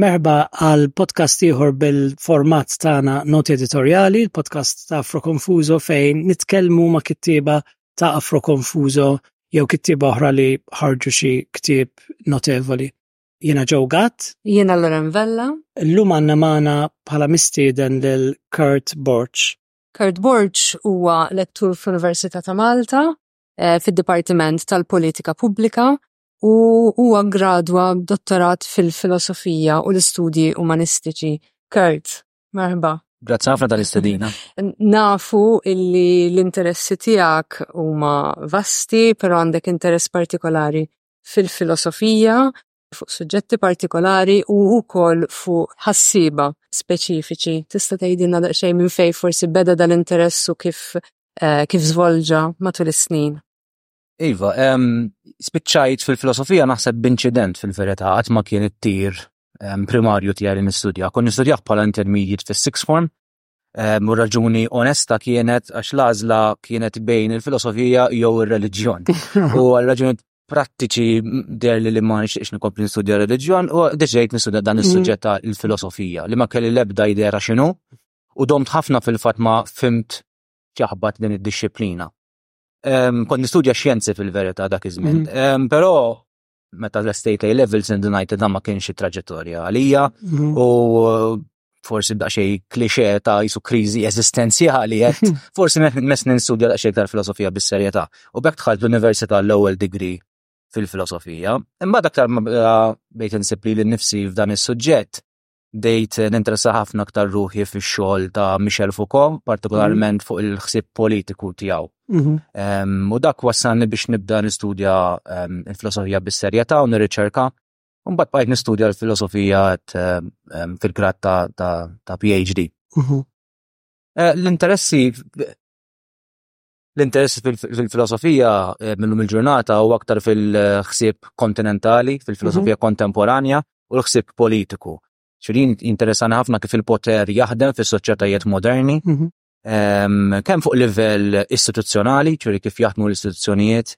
Merħba għal podcast ieħor bil-format tagħna Noti Editorjali, il-podcast ta' Afro Confuso fejn nitkellmu ma' kittieba ta' Afro Confuso jew kittieba oħra li ħarġu xi ktieb notevoli. Jiena Joe Gatt. Jiena Loren Vella. Illum għandna magħna bħala mistieden lil Kurt Borch. Kurt Borch huwa lettur fl-Università ta' Malta eh, fid-Dipartiment tal-Politika Pubblika u huwa gradwa b'dottorat fil-Filosofija u l-Istudji Umanistiċi. Kurt, merħba. Grazzi ħafna tal-istedina. Nafu illi l-interessi tiegħek huma vasti, però għandek interess partikolari fil-filosofija, fuq suġġetti partikolari u wkoll fuq ħassiba speċifiċi. Tista' tgħidilna daqsxejn minn fejn forsi beda dan l-interess u kif eh, kif żvolġa matul is-snin? Iva, spiċċajt fil-filosofija naħseb b'inċident fil-verità qatt ma kien it-tir primarju tiegħi li nistudja. Kon nistudjah bħala intermediate fis-sixth form. U raġuni onesta kienet għax l-għażla kienet bejn il-filosofija jew ir-reliġjon. U għal raġuni prattiċi der li ma nixtieqx nikompli nistudja reliġjon u deċejt nistudja dan is-suġġett ta' il-filosofija li ma kelli l-ebda idea x'inhu u domt ħafna fil-fatt ma fimt ċaħbat din id-disciplina. Kont nistudja xjenzi fil-verità dak iż-żmien. Mhm. Però meta l-estate A levels in the night dan ma kienx it-traġettorja għalija mhm. u forsi daqxej klixe ta' jisu krizi eżistenzjali, eh? forsi mes ninsudja daqxej tal filosofija bis-serjetà. U bekk tħalt l-Università l-ewwel digri fil-filosofija. Imma daktar bejt insib li l-nifsi f'dan is-suġġett, bdejt ninteressa ħafna aktar ruħi fix-xogħol ta' Michel Foucault, partikolarment mhm. fuq il-ħsieb politiku tiegħu. Mhm. U dak wassalni biex nibda nistudja il-filosofija bis-serjetà u nirriċerka. Mbagħad bqajt nistudja l-filosofija fil-grad ta' PhD. Mhm. Eh, l-interessi L-interess fil-filosofija eh, minnum il-ġurnata u aktar fil-ħsieb kontinentali, fil-filosofija mhm. kontemporanja u l-ħsieb politiku. Ċirin interessani ħafna kif il-poter jaħdem fis soċjetajiet moderni, mhm. ehm, kemm fuq livell istituzzjonali, ċiri kif jaħdmu l-istituzzjonijiet,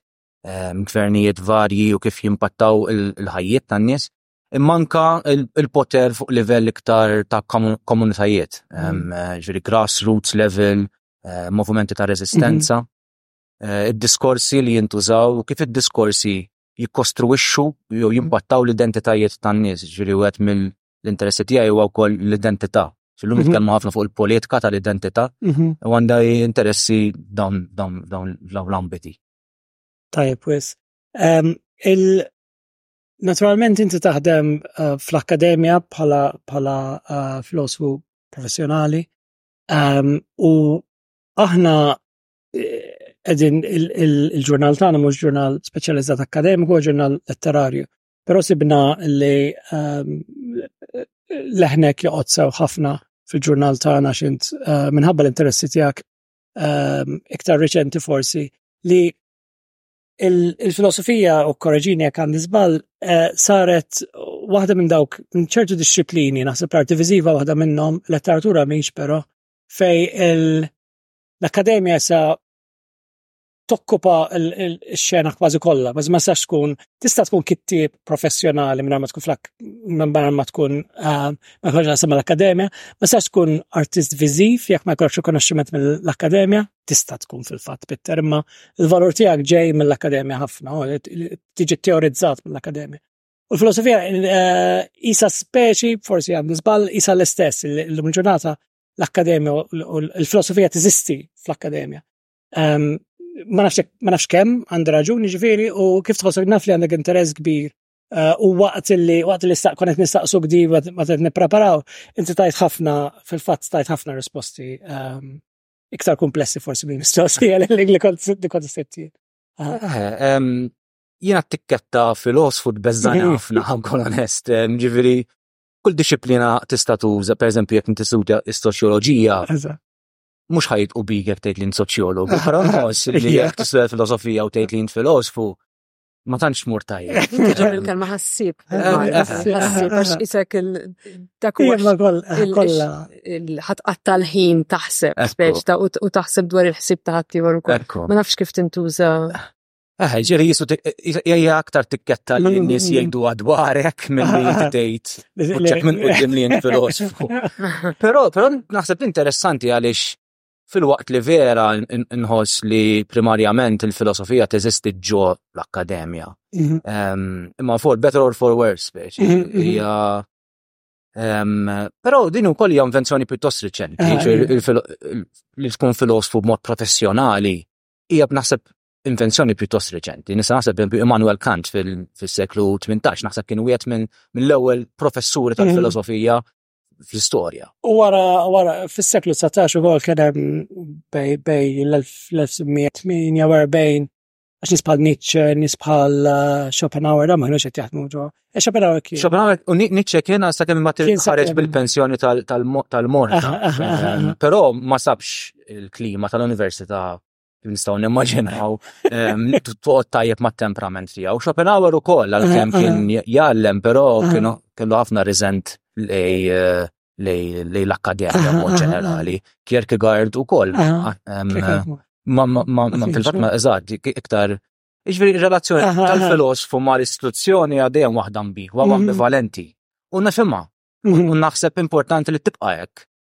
ehm, gvernijiet varji u kif jimpattaw il-ħajjiet tan-nies, imma anka il-poter fuq livell iktar ta' komunitajiet, mm. eh, ġviri grassroots level, eh, movimenti ta' rezistenza, mm-hmm. eh, id-diskorsi li jintużaw, kif id-diskorsi jikkostruixxu jew jimpattaw l-identitajiet tan-nies, ġviri u għet mill-interessi tiegħi u wkoll l-identità. Fil-lum mm-hmm. jitkellmu ħafna fuq il-politika tal-identità mm-hmm. u għandha interessi dawn l-ambiti. Tajb, wis. Naturalment inti taħdem uh, fl-akkademja bħala bħala uh, filosfu professjonali um, u aħna edin eh, il-ġurnal tagħna mhux ġurnal speċjalizzat akademiku, ġurnal letterarju. Però sibna li um, leħnek joqgħod sew ħafna fil-ġurnal tagħna xint uh, minħabba l-interessi tiegħek um, iktar reċenti forsi li il-filosofija u korreġini jekk għandi żball eh, saret waħda minn dawk minn ċertu disċiplini, naħseb l-arti viżiva waħda minnhom, letteratura mhix però, fej l-Akkademja sa tokkupa l-xena kważi kollha, baż ma sax tkun tista' tkun kittieb professjonali minn ma tkun flak minn barra ma tkun eh, ma jkollx naħseb l-Akkademja, ma sax tkun artist viżiv jekk ma jkollx rikonoxximent mill-Akkademja, tista' tkun fil-fatt Peter, imma l-valur tiegħek ġej mill-akkademja ħafna, tiġi teorizzat mill-akkademja. U l-filosofija eh, isa speċi, forsi għandi nisbal, isa l-istess, l-lum ġurnata l-akkademja u l-filosofija tiżisti fl-akkademja. Ehm, ma nafx kemm għandi raġuni ġifieri u kif tħossok naf li għandek interess kbir eh, u waqt li waqt li staq konet nistaqsu gdi ma qed nippreparaw, inti tajt ħafna fil-fatt tajt ħafna risposti ehm, iktar komplessi forsi minn mistoqsija li kont setti. Jiena t-tikketta filosfu tbeżżani ħafna, ħankun onest, ġiviri, kull disciplina tista' tuża, per eżempju, jekk inti studja is-soċjoloġija, mhux ħajt u big jekk tgħid li soċjologu, però nħoss li jekk tistudja filosofija u tgħid li filosfu, ma tantx mur tajjeb. Ġob il-kelma ħassib. Ħassib, għax isek dak kollha. Ħatqat tal-ħin taħseb, speċ ta' u taħseb dwar il-ħsib ta' ħatti għor ukoll. Ma nafx kif tintuża. Eħe, eh, ġiri jisu jgħja aktar tikketta li n-nis jgħidu għadwarek minn li t-tejt. Uċċek minn qoddim li jgħin filosfu. Pero, pero naħseb interessanti għalix Filwaqt li vera nħoss li primarjament il-filosofija teżisti ġo l-akkademja. Mhm. Ehm, imma for better or for worse, speċi. Mhm, mhm. Hija ehm, Però din ukoll hija invenzjoni pjuttost riċenti, eh, li tkun filosfu b'mod professjonali hija b'naħseb invenzjoni pjuttost reċenti. Nisa naħseb Immanuel Kant fil-seklu 18, naħseb kien wieħed minn l-ewwel professuri tal-filosofija fl-istorja. U wara, wara, fis-seklu 19 ukoll kien hemm bej bej l-1948 għax nisbħal Nietzsche, nisbħal eh, Schopenhauer, da ma kienux qed jaħdmu ġo. E Schopenhauer kien. Schopenhauer u Nietzsche kien għal sakemm ma ħareġ bil-pensjoni tal-morta. Ehm, però ma sabx il-klima tal-università nistaw nimmaġinaw, toqgħod tajjeb mat-temperament tiegħu. Schopenhauer ukoll għalkemm kien jgħallem, però kienu kellu ħafna riżent lej eh, lej l-akkademja mod ġenerali. Kierkegaard ukoll. Ma fil-fatt ma eżatt, iktar Iġveri, relazzjoni tal-filosfu ma l-istituzzjoni għadajem wahda mbi, wa ambivalenti. U nifima, u naħseb importanti li tibqa hekk.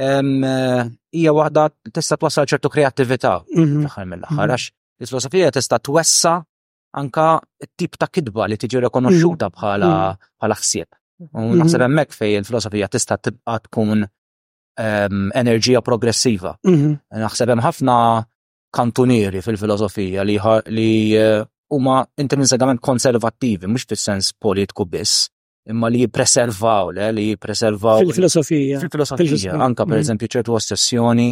hija waħda tista' twassal ċertu kreattività mhm. fl-aħħar mill-aħħar mhm. għax il-filosofija tista' twessa anka t-tip ta' kidba li tiġi rekonoxxuta mhm. bħala bħala ħsieb. U naħseb hemmhekk fejn il-filosofija tista' tibqa' tkun enerġija progressiva. Naħseb hemm ħafna kantunieri fil-filosofija li eh, huma intrinsegament konservattivi, mhux fis-sens politiku biss, imma li jippreservaw, le, li jippreservaw. Fil-filosofija. Fil-filosofija, anka per mm. eżempju ċertu ossessjoni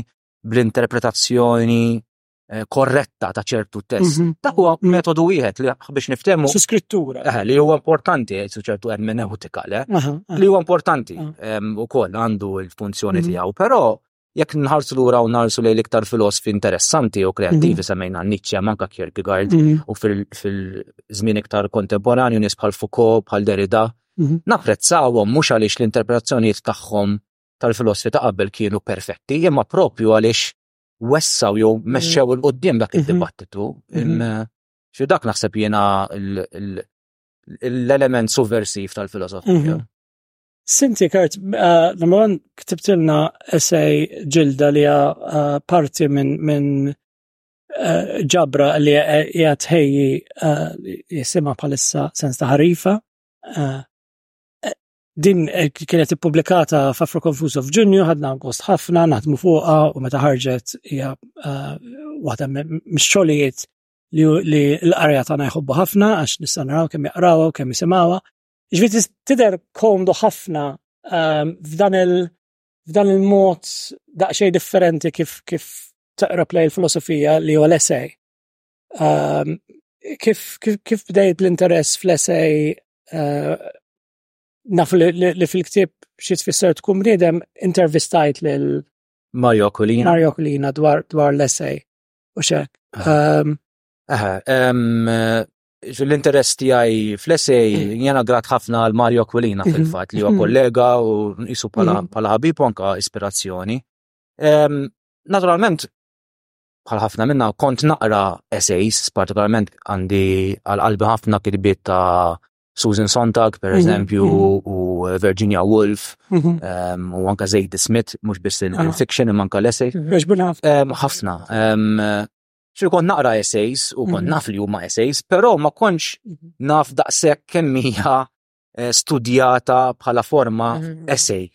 bl-interpretazzjoni eh, korretta ta' ċertu test. Mhm. Ta' huwa metodu wieħed li biex niftehmu. Su skrittura. Eh, li huwa importanti eh, su ċertu ermeneutika, le? Li huwa importanti ukoll għandu l-funzjoni mhm. tiegħu, però jekk nħarsu lura u nħarsu lejn iktar filosfi interessanti u kreattivi mhm. semmejna Nietzsche manka Kierkegaard mhm. u fil-żmien iktar kontemporanju nies bħal Foucault, bħal Derrida, mhm. napprezzawhom mhux għaliex l-interpretazzjonijiet tagħhom tal-filosfi ta' qabel kienu perfetti, imma propju għaliex wessaw jew mexxew il qudiem dak id-dibattitu. Xi dak naħseb jiena l-element subversiv tal-filosofija. Sinti Kurt, uh, number one, ktibtilna essay ġilda li uh, parti minn min, uh, ġabra li jgħat ħejji uh, jisima palissa sens ta' ħarifa. Uh, din eh, kienet ippubblikata f'Afro Confuso f'Ġunju, ħadna gost ħafna, naħdmu fuqha u meta ħarġet hija uh, waħda mix-xogħlijiet li l-qarja tagħna jħobbu ħafna għax nista' naraw kemm jaqrawha u kemm jisimgħuha. Ġviti tider komdu ħafna ehm, f'dan il- f'dan il-mod daqxej differenti kif kif taqra play il-filosofija li huwa l-essay. Ehm, kif, kif, kif bdejt l-interess fl-essay eh, naf li, li fil-ktib xi tfisser tkun bniedem intervistajt lil Mario Kulina. Mario Kulina dwar, dwar l-essay u xek. Aha, ehm, fil-interess tiegħi fl-essej mm. jena grat ħafna għal Mario Aquilina mm-hmm. fil-fatt li huwa mm-hmm. kollega u jisu bħala mm-hmm. ħabib anka ispirazzjoni. Naturalment bħal ħafna minna kont naqra essays, partikolarment għandi għal qalbi ħafna kitbiet ta' Susan Sontag, per eżempju, u Virginia Woolf, u anka Zayd Smith, mux biss il-fiction, ah. imma anka l-essay. Ħafna. Xi kont naqra essays u kont mhm. naf li huma essays, però ma kontx mhm. naf daqshekk kemm hija eh, studjata bħala forma mhm. essay.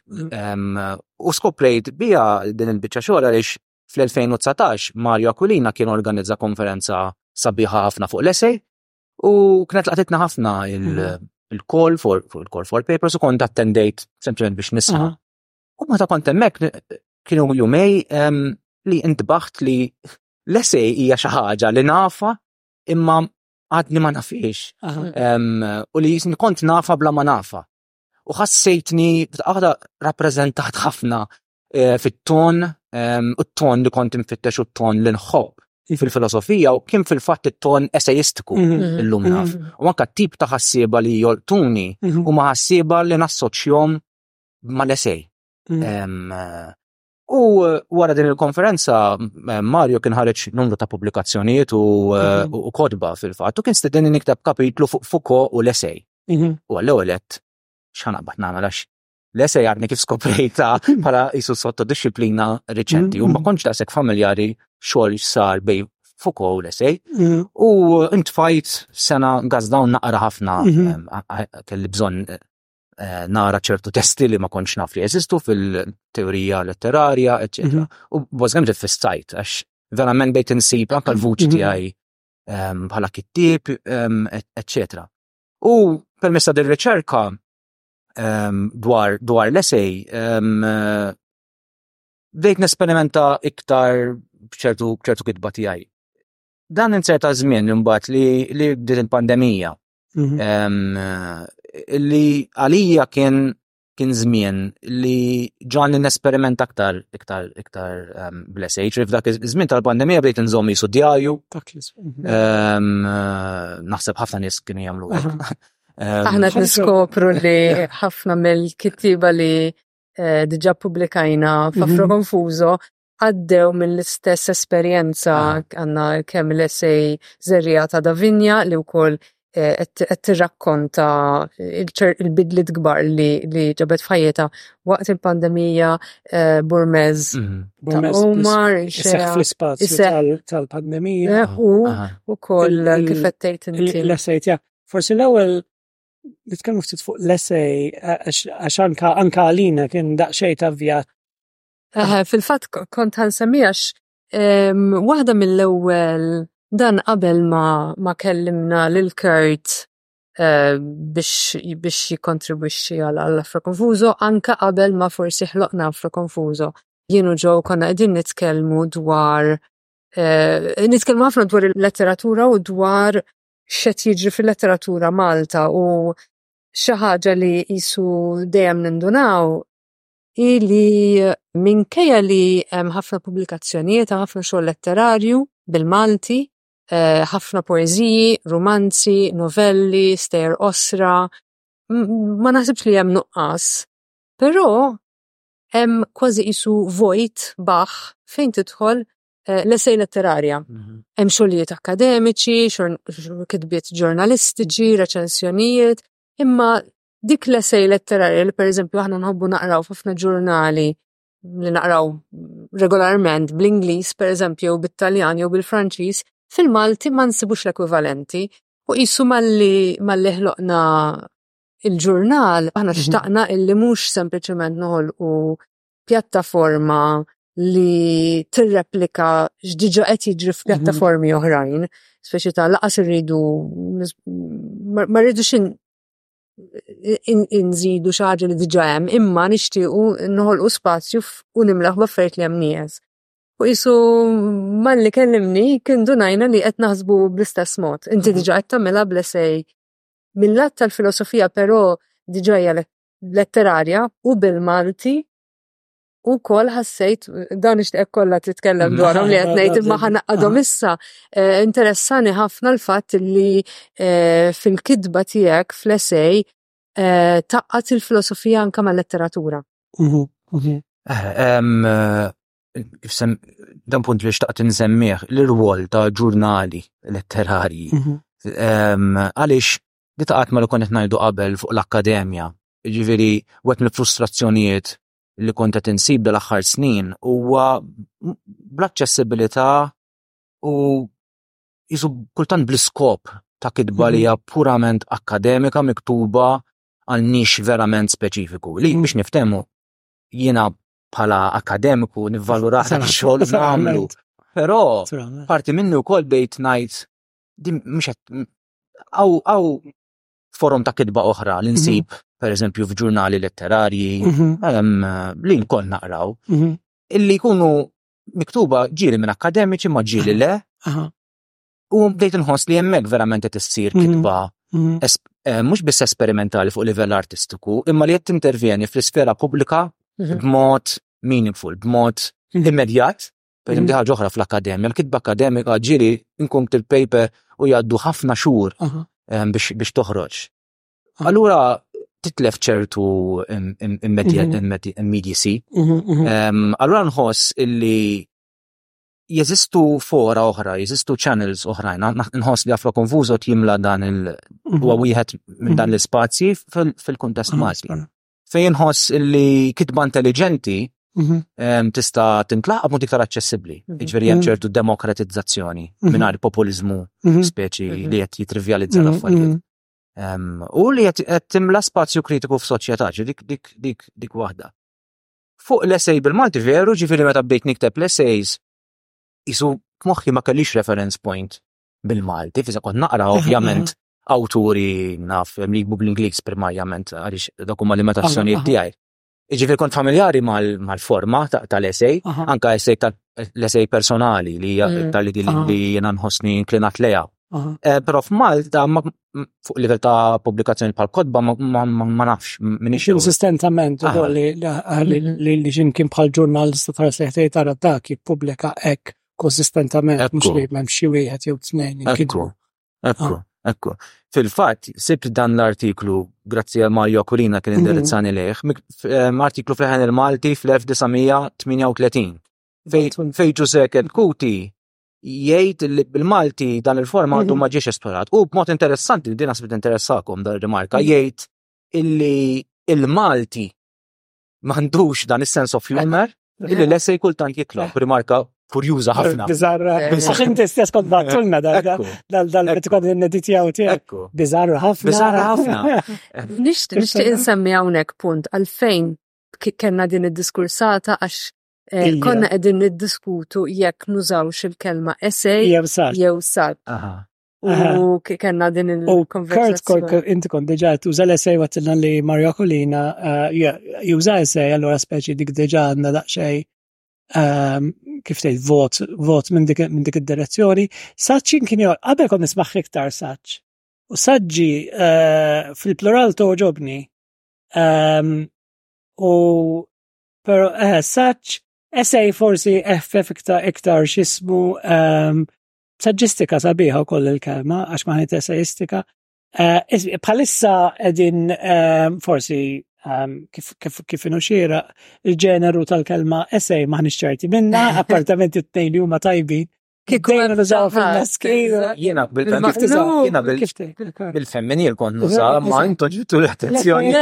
U skoprejt bija din il-biċċa xogħol għaliex fl-2019 Mario Aquilina kien organizza konferenza sabiħa ħafna fuq l-essay u kienet laqtitna ħafna il-call for, for, call for papers u kont attendejt sempliċement biex nisma' U meta kont hemmhekk kienu jumej li intbaħt li l-esej hija xi ħaġa li nafa imma għadni ma nafiex. U li jisni kont nafa bla ma nafa. U ħassejtni għada rappreżentat ħafna eh, fit-ton u t-ton li kont infittex u t-ton li nħobb fil-filosofija u kien fil-fatt it-ton esejistiku mhm. mhm. illum naf. Mhm. U anka tip ta' ħassieba li joltuni u ma ħassieba li nassoċjom mal-esej. Mm. U wara din il-konferenza, Mario kien ħareġ numru ta' pubblikazzjonijiet u mm-hmm. kodba fil-fatt, u kien stedin niktab kapitlu fuq fuko u l-esej. Mm-hmm. U għall-ewwel xana bat nagħmel għax l-esej għadni kif skoprejta bħala jisu sotto disciplina reċenti u ma mm-hmm. konċ daqshekk familjari xogħol sar bej fuq u l-esej mm-hmm. u intfajt sena gazdaw naqra ħafna mm-hmm. kelli bżonn eh, eh, nara ċertu testi li ma konċ naf li jeżistu fil-teorija letterarja, eccetera. Mhm. U bożgħem ġed fistajt, għax verament bejt insib anka l-vuċi mhm. tiegħi ehm, bħala kittib, ehm, eccetera. U permessa del riċerka ehm, dwar, dwar l-esej, bdejt nesperimenta iktar bċertu ċertu kitba tiegħi. Dan inserta żmien imbagħad li li bdiet il-pandemija. Mhm. Li għalija kien kien żmien li ġan nesperiment aktar iktar iktar bless age f'dak iż-żmien tal-pandemija bdejt nżomm jisu djaju. Naħseb ħafna nies kienu jagħmlu Aħna niskopru li ħafna mill-kittiba li eh, diġa publikajna f'Afro mhm. Confuso għaddew mill-istess esperjenza ah. għanna kemm l-esej zerrija ta' Davinja li wkoll eh, qed tirrakkonta il-bidliet kbar li ġabet f'ħajjeta waqt il-pandemija eh, Burmez mhm. ta' Omar fl-ispazju tal-pandemija eh, u wkoll kif qed tgħid inti. L-esej tiegħek. Forsi l-ewwel nitkellmu ftit fuq l-esej għax anka għalina kien daqsxejn ta' vjaġġ Eh, fil-fatt kont ħansemmijax waħda mill-ewwel dan qabel ma ma kellimna lil Kurt eh, biex biex jikkontribwixxi għal Afro Confuso anke qabel ma forsi ħloqna Afro Confuso. Jienu ġew konna qegħdin nitkellmu dwar eh, nitkellmu ħafna dwar il-letteratura u dwar x'qed jiġri fil-letteratura Malta u xi ħaġa li jisu dejjem nindunaw hi li minkejja li hemm ħafna pubblikazzjonijiet, hemm ħafna xogħol letterarju bil-Malti, eh, ħafna poeżiji, rumanzi, novelli, stejjer qosra, ma naħsibx li hemm nuqqas. Però hemm kważi qisu vojt baħħ fejn tidħol eh, l-essej letterarja. Mhm. Hemm xogħlijiet akademiċi, kitbiet ġurnalistiċi, reċensjonijiet, imma dik l-essej letterarja li pereżempju aħna nħobbu naqraw f'ħafna ġurnali li naqraw regolarment bl-Ingliż pereżempju jew bit-Taljan jew bil-Franċiż, fil-Malti ma nsibux l-ekwivalenti. U qisu malli malli ħloqna il-ġurnal, aħna mhm. xtaqna illi mhux sempliċement noħolqu pjattaforma li tirreplika x'diġa qed jiġri f'pjattaformi mhm. oħrajn, speċi ta' laqas irridu ma rridux inżidu xi ħaġa li diġà hemm, imma nixtiequ noħolqu spazju u nimleħ b'affarijiet li hemm nieqes. U jisu malli kellimni kien dunajna li qed naħsbu bl-istess mod. Inti diġà qed tagħmilha bl-esej mill-lat tal-filosofija però diġà hija letterarja u bil-Malti u kol ħassejt, dan ixtieq kollha titkellem dwarhom li qed ngħid imma ħanaqqadhom issa. Eh, interessani ħafna l-fatt li eh, fil-kitba tiegħek fl-esej eh, taqqat il-filosofija anke mal-letteratura. Mhm, mhm. Dan punt li xtaqt nsemmiħ l-irwol ta' ġurnali letterarji. Mhm. Għaliex li taqat ma li konet najdu qabel fuq l-akkademja, ġiviri, għet mill-frustrazzjonijiet li kont qed insib dal-aħħar snin huwa bl-aċċessibilità u jisu kultant bl-iskop ta' kitba li mhm. hija purament akademika miktuba għal nix verament speċifiku. Li biex niftemu jiena bħala akademiku nivvalura xogħol nagħmlu. Però parti minni wkoll bejt ngħid din mhux għaw għaw forum ta' kitba oħra li mhm. nsib, per eżempju, f'ġurnali letterarji, mhm. li nkun naqraw, mhm. illi jkunu miktuba ġili minn akademiċi ma ġili le, u bdejt nħoss li jemmek verament qed issir kitba eh, mhux biss esperimentali fuq livell artistiku, imma li qed tintervjeni fl-isfera pubblika b'mod meaningful, b'mod immedjat, Per mm. ħaġa oħra fl-akademja, l-kitba akademika ġiri nkun il-paper u jgħaddu ħafna xhur ehm, biex toħroġ. Allura titlef ċertu immedjesi. Mhm, mhm. ehm, allura nħoss illi jeżistu fora oħra, jeżistu channels oħrajn, nħoss li Afro Konfuzot jimla dan il- mhm. huwa wieħed minn dan l-ispazji fil-kuntest Malti. fejn inħoss li kitba intelligenti mhm. tista' tintlaq b'mod iktar aċċessibbli. Mhm. Jiġifieri hemm mhm. ċertu demokratizzazzjoni mingħajr populiżmu speċi li qed jitrivjalizza l-affarijiet. U li qed timla spazju kritiku f'soċjetà, dik dik dik dik waħda. Fuq l-essej bil-Malti veru ġifieri meta bdejt nikteb l-essays isu moħħi ma kellix reference point bil-Malti, fiza kont naqra ovvjament awturi naf li jikbu bl-Ingliż primarjament għaliex dokuma li meta s-soni tiegħi. Iġifir kont familjari mal-forma tal-esej, anka esej tal-esej personali li mm. tal-li li jena nħosni inklinat leja. Eh, Pero f'Malta, fuq livell ta' publikazzjoni pal kodba ma nafx minix. Insistentament, li li ġimkien bħal ġurnalista tal-seħtej tal-attak jippubblika ek konsistentament, mux li mem xie wieħed jew tnejn. Ekku, ekku, ah. ekku. Fil-fat, sib dan l-artiklu, grazzi għal Mario Kurina kien mhm. indirizzani leħ, ehm, artiklu fl-ħen il-Malti fl-1938. Fej Ġużek Kuti jgħid li bil-Malti dan il-format mhm. u ma ġiex esplorat. U b'mod interessanti, din nasbit interessakom dar rimarka mhm. jgħid illi il-Malti m'għandux dan is-sense of humor illi l-essej kultant jitlob rimarka kurjuża ħafna. Bizzarra, eh, għax inti stess kont batulna dal-bitkod n-neditjaw tijak. Bizzarra ħafna. Bizzarra ħafna. Nishti, nishti insemmi għawnek punt għalfejn kena din id-diskursata għax eh, konna għedin id-diskutu jekk nużawx il-kelma essay jew sal. U kena din il-konversazzjoni. Kurt, inti kon deġa tuża l-essej għatilna li Mario Colina eh, juża essej, allora speċi dik deġa għanna daqxej ehm, kif tgħid vot, vot minn dik id-direzzjoni. Saċċin kien jgħol, qabel kon nismaħ iktar saċ. U saġġi eh, fil-plural toġobni. Ehm, u pero eh, saċ essej forsi effef iktar xismu ehm, Saġġistika sabiħa wkoll il-kelma għax ma ħanit esejistika. Eh, bħalissa qegħdin eh, forsi ehm, kif inu xira il-ġeneru tal-kelma esej ma ħanix ċerti minna, appartament it-tnejn li huma tajbin. Kif dejjem nużaw fil-maskil. Jiena bil-femminil kont nużaw ma intu ġittu l-attenzjoni.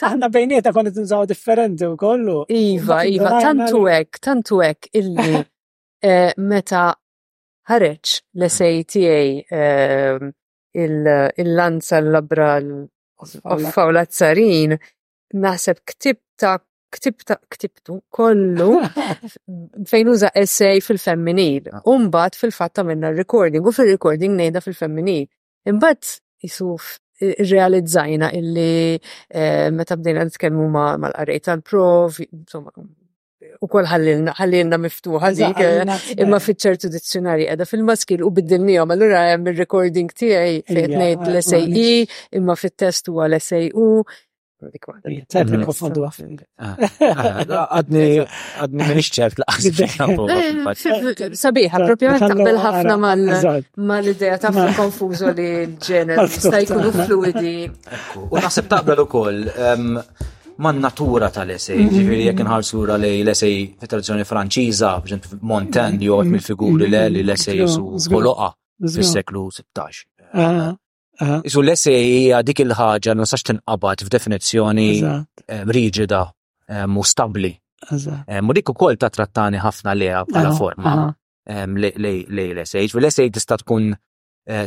Aħna bejnieta kont nużaw differenti u kollu. Iva, iva, tantu hekk, tantu hekk illi Eh, meta ħareġ l-esej tiegħi eh, il-lanza l-labra l-offaw l-azzarin, naħseb ktib ta' ktib ta' ktibtu kollu fejn uża esej fil-femminil. Ah. Umbat fil-fatta minna recording u fil-recording nejda fil-femminil. Imbat jisuf realizzajna illi eh, meta bdejna nitkellmu mal-qarej tal-prov, insomma, u kol ħallilna, ħallilna miftuħa dik, imma fiċċertu dizzjonari għada fil-maskil u biddilnijom, allura hemm il-recording tiegħi fejn ngħid l-SAE, imma fit-test huwa l-SAU. Għadni għadni minix ċert laqqa. Sabiħa, propju taqbel ħafna mal-ideja ta' konfużo li ġener, sta' jkunu fluidi. U naħseb taqbel u koll. man natura tal-esej, mm-hmm. ġifiri jek nħarsu lura li l-esej fit-tradizjoni franċiża, Montan li għot mill-figuri le li l-esej jisu boloqa fil-seklu 16. Isu l-esej hija dik il-ħaġa ma sax tinqabad f'definizzjoni eh, riġida eh, u stabbli. Eh, u dik ukoll ta' trattani ħafna leha bħala forma li l-esej. L-esej tista' tkun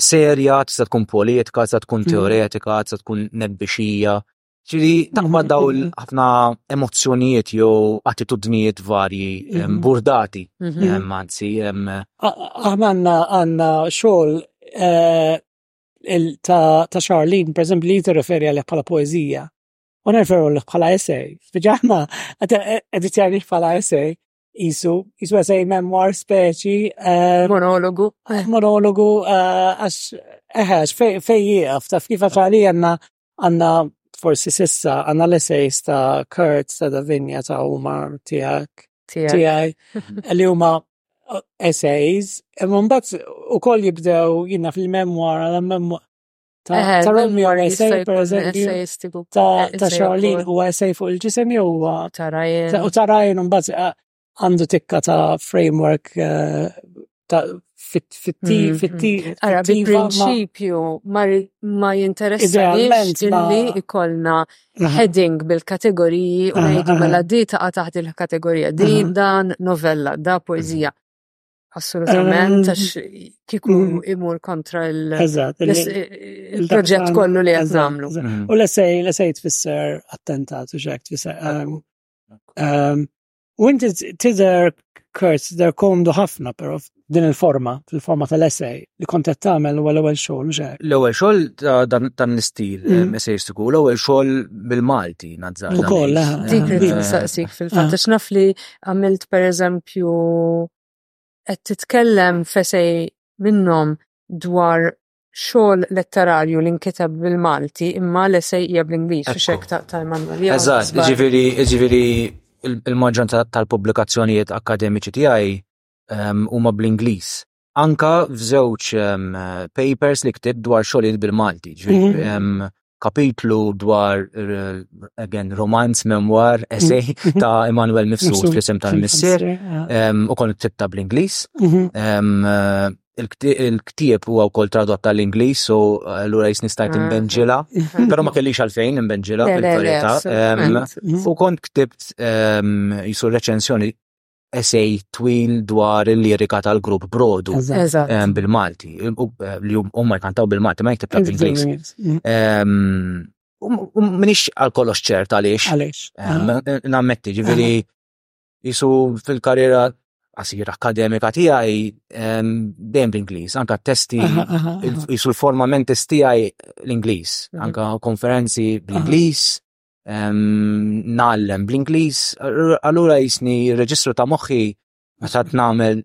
serja, tista' tkun politika, tista' tkun mm-hmm. teoretika, tista' tkun nebbixija Ġiri, taqma daw ħafna emozjonijiet jew attitudnijiet varji mhm. burdati, mhm. anzi. Aħna għanna għanna xogħol eh, ta' Charlene, per eżempju, li jirreferi għalek bħala poezija. U nerferu l bħala essay. Spiġa aħna eh, editjani bħala essay jisu, jisu essay memoir speċi. Eh, monologu. Monologu, għax, eħe, fej jieqaf, taf kif għax għalija għanna Għandna forsi sissa għandna l-essays ta' Kurt ta' Davinia ta' Umar tiegħek tiegħi li huma essays imma mbagħad ukoll jibdew jiena fil-memwar għal memwar ta' eh, ta' Romeo essay per eżempju ta' Charlene u essay fuq il-ġisem jew ta' Ryan u ta' Ryan mbagħad għandu tikka ta' framework eh, ta' Ara, bi prinċipju ma jinteressa li ikollna heading bil-kategoriji u ngħidu mela di taqa' taħt il-kategorija di dan novella, da poezija. Assolutament, għax kiku mm. imur kontra il-proġett kollu li għed namlu. U l-essej, l-essej tfisser attentat, u xek tfisser. Um, um, U inti tidher Kurt, tidher komdu ħafna, però din il-forma, fil-forma tal-essay, li kont qed tagħmel huwa l-ewwel xogħol u xejn. L-ewwel xogħol ta' dan dan l-istil Mm. eh, messejstiku, l-ewwel xogħol bil-Malti nazzar. Ukoll, ah, Dik li Eh, tistaqsik Ah. fil-fatt, għax naf li għamilt per eżempju qed titkellem fesej minnhom dwar xogħol letterarju li nkiteb bil-Malti imma l-esej hija bl-Ingliż u xek ta' Emanuel. Eżatt, ġifieri ġifieri il-maġġoranza tal-pubblikazzjonijiet akkademiċi tiegħi ehm, huma bl-Ingliż. Anka f'żewġ ehm, papers li ktibt dwar xogħlijiet bil-Malti, ġifieri mhm. ehm, kapitlu dwar again romanz, memoir, essay mm-hmm. ta' Emanuel Mifsud fl-isem tal-missier u kol tibta bl-Inglis. Mm-hmm. Il-ktieb huwa wkoll tradott tal-Inglis u allura jis nistajt ah. imbenġila, mm-hmm. però ma kellix għalfejn imbenġila fil-verità. U kont ktibt jisur reċensjoni essej twil dwar il-lirika tal-grupp Brodu ehm, bil-Malti, eh, li huma jkantaw bil-Malti, ma jiktib tal-Ingliż. Ehm, minix għal kollox ċert għaliex. Għaliex. Ehm, eh, nammetti ġiviri jisu fil-karriera għasir akademika tijaj dejjem l-Inglis, anka testi jisu l-formament tijaj l-Inglis, anka konferenzi bl-Inglis, nallem bl-Ingliż, allura jisni reġistru ta' moħħi meta nagħmel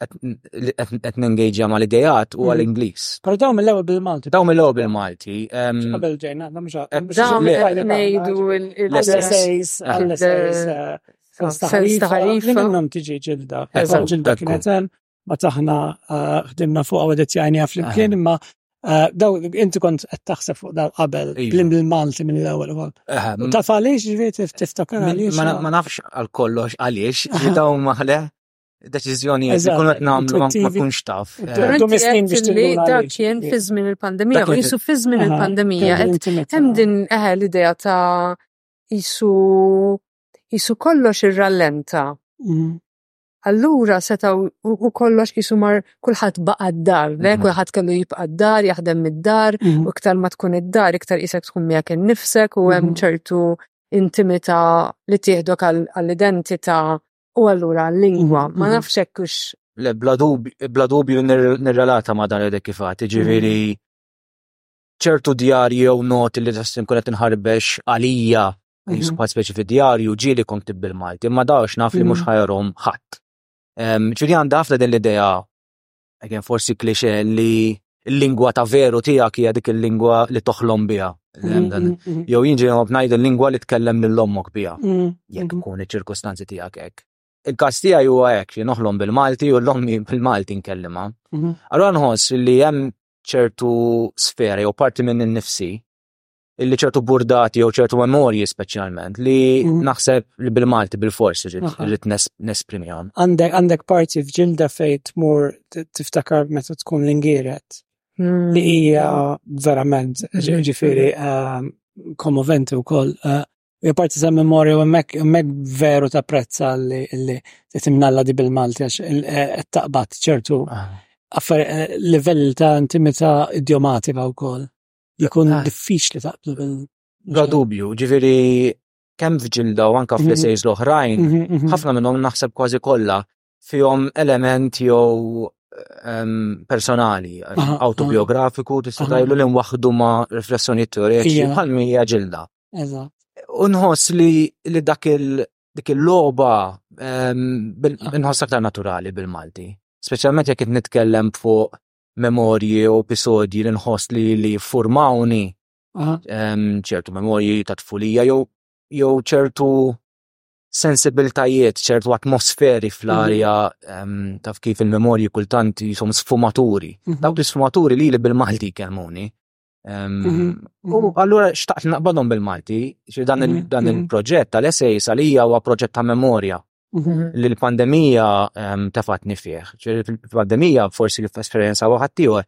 qed nengejġja mal idejat u għal mm. Ingliż. Però dawn mill-ewwel bil-Malti. Dawn mill-ewwel bil-Malti. Qabel ġejna, dawn ngħidu l-essays għall-essays. Sens ta' ħarifa. Minnhom tiġi ġilda. Ġilda kienet hemm ma taħna eh, ħdimna fuq għadet jajnija fl-imkien, imma eh, daw, inti kont qed taħseb fuq daw qabel, iva. blim bil-Malti minn l-ewwel ukoll. Ta' għaliex ġifiet tiftakar għaliex. Ma nafx għal kollox għaliex, daw maħle deċiżjoni li kun qed nagħmlu ma kunx taf. Li dak kien fi żmien il-pandemija, u jisu fi żmien il-pandemija. Hemm din eh, l-idea ta' jisu jisu kollox ir-rallenta. Mm. Allura setaw u kollox kisu mar kulħadd baqa' d-dar, le mhm. kulħadd kellu jibqa' d-dar, jaħdem mid-dar, mhm. u iktar ma tkun id-dar, iktar isek tkun miegħek innifsek u hemm mhm. ċertu intimità li tieħdok għall-identità u allura għall-lingwa. Ma nafx hekk hux. Le bla dubju nirrelata ma dan edek kif għati, ġifieri ċertu djarji jew noti li tassin kunet inħarbex għalija Bħal speċi fid-djarju ġieli kont tib bil-Malti, imma dawx naf li mhux mhm. ħajrom ħadd. Ġieli għandha ħafna din l-idea, għen forsi klixe li l-lingwa ta' veru tiegħek hija dik il-lingwa li toħlom biha. Mhm, mhm, Jew jinġi għob ngħid il-lingwa li tkellem lil ommok biha. Jekk ikun iċ-ċirkostanzi tiegħek hekk. Il-każ tiegħi huwa hekk li noħlom bil-Malti u l-ommi bil-Malti nkellima. Allura nħoss li hemm ċertu sfera jew parti minn innifsi illi ċertu burdati jew ċertu memorji speċjalment li mhm. naħseb li bil-Malti bil-fors irrid nesprimihom. Għandek għandek parti f'ġilda fejn tmur tiftakar meta tkun l-ingiret hmm. li hija verament hmm. ġifieri ehm, kommoventi wkoll. Eh, hija parti ta' memorja u hemmhekk veru ta' prezza li li timnalla di bil-Malti għax eh, taqbad ċertu ah. eh, livell ta' intimità idiomatika wkoll. jkun ah. diffiċli taqblu bil. Bla dubju, ġifieri kemm f'ġilda u anka mhm. fl-essays l-oħrajn, mhm, mhm. ħafna minnhom naħseb kważi kollha fihom element jew ehm, personali, autobiografiku, tista' tajlu li waħdu ma' riflessjoni teoretiċi bħal mija ġilda. Unħoss li li dak il dik il-loba ehm, nħoss aktar naturali bil-Malti. Speċjalment jekk nitkellem fuq memorji u episodji li nħoss li li jiffurmawni ċertu memorji ta' tfulija jew jew ċertu sensibiltajiet, ċertu atmosferi fl-arja mhm. taf kif il-memorji kultant jisom sfumaturi. Mhm. Dawk l-sfumaturi li li bil-Malti kemmuni. U allura xtaqt naqbadhom bil-Malti, xi dan il-proġett tal-essej salija huwa proġett ta' memorja li l-pandemija tefatni fih. Fil-pandemija forsi l-esperienza waħat tiegħu,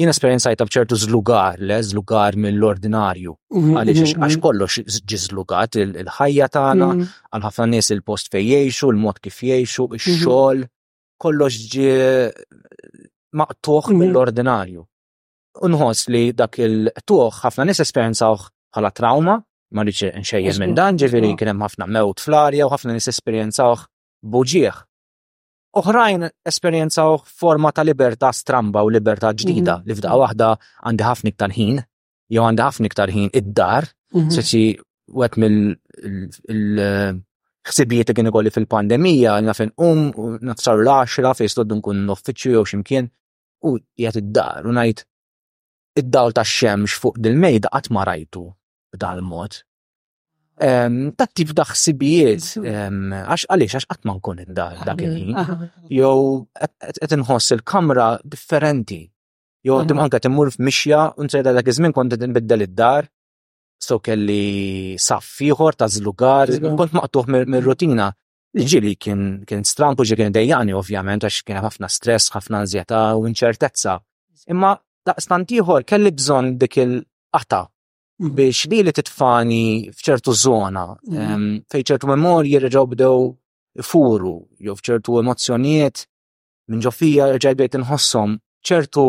jien esperienzajta bċertu zlugar, le zlugar mill-ordinarju. Għaliex għax kollox ġi zlugat il-ħajja tagħna, għal ħafna nies il-post fejn jgħixu, il-mod kif jgħixu, ix-xogħol, kollox ġi maqtuħ mill-ordinarju. U nħoss li dak il-tuħ ħafna nies esperjenzawh bħala trauma, ma rridx nxejjer minn dan, ġifieri kien hemm ħafna mewt fl-arja u ħafna nies esperjenzawh buġieħ. Oħrajn esperjenzaw forma ta' libertà stramba u libertà ġdida mhm. li f'daqqa waħda għandi ħafna iktar ħin, jew għandi ħafna iktar ħin id-dar, mhm. seċi wet mill ħsibijiet li kien ikolli fil-pandemija, naf inqum, nafsar l-10 fejn stoddu nkun l-uffiċċju jew ximkien, u qiegħed id-dar u ngħid id-dawl tax-xemx fuq dil-mejda qatt ma rajtu b'dal-mod. Ehm, ta' tip ta' ħsibijiet, ehm, għax għaliex għax qatt ma nkun id-dar dak il-ħin. Jew qed inħoss il-kamra differenti. Jew tim anke timmur f'mixja u nsejda dak iż-żmien kont qed inbiddel id-dar so kelli saf ieħor ta' żlugar, kont maqtuħ mir-rutina. Ġili kien kien strampu ġi kien dejjani ovvjament għax kien ħafna stress, ħafna anzjetà u inċertezza. Imma daqstant ieħor kelli bżonn dik il-qata biex li li titfani f'ċertu zona, mhm. fej ċertu memorji reġaw bdew furu, jew f'ċertu emozzjonijiet minn ġofija reġaj bdejt inħossom ċertu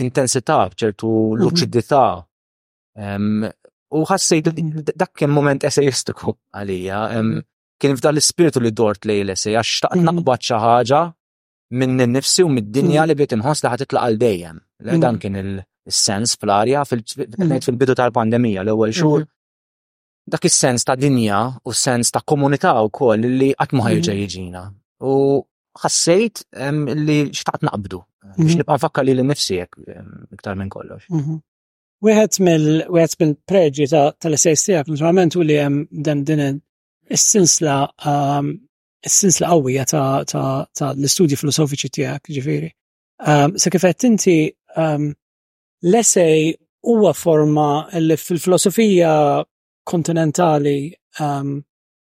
intensità, ċertu mhm. luċidità. U ħassejt dak kien moment esejistiku għalija. Kien f'dan l-ispirtu li dort lej l-esej, għax xtaqt mm. naqbad xi ħaġa minn nifsi u mid-dinja mm. li bietim inħoss li ħatitlaq għal dejjem. Mm. Dan kien il-sens fl-arja fil-bidu tal-pandemija l-ewwel xhur. Mm-hmm. Dak is-sens ta' dinja u sens ta' komunità wkoll li qatt ma ħajġa mm-hmm. jiġina. U ħassejt li xtaqt naqbdu biex mm-hmm. nibqa' nfakkar li l-nifsi iktar minn kollox. Wieħed mill-preġi tal-essejs tiegħek naturalment u li hemm dan din is-sinsla um, is-sinsla qawwija ta' l-istudji filosofiċi tiegħek, ġifieri. Um, se kif qed inti um, l-essej huwa forma li fil-filosofija kontinentali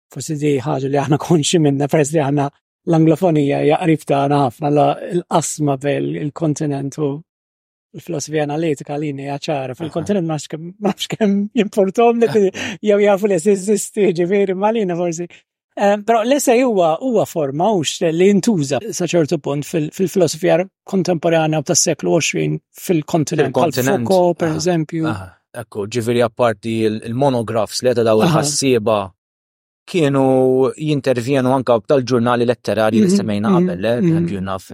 forsi di ħaġa li aħna konxi minna peress li aħna l-Anglofonija hija qrib tagħna ħafna l-qasma bejn il-kontinent u il-filosofija analitika li hija ċara fil-kontinent ma nafx kemm jimportom li jew jafu li jeżisti ġifieri malina forsi. Eh, però l-esej huwa huwa forma hux li jintuża sa ċertu punt fil-filosofija kontemporanja tas-seklu 20 fil-kontinent bħal Foucault per eżempju. Ekku, ġifieri apparti il-monografs li ta' daw il-ħassieba kienu jintervjenu anka tal-ġurnali letterari li mhm, semmejna mhm, qabel, eh, mhm. per naf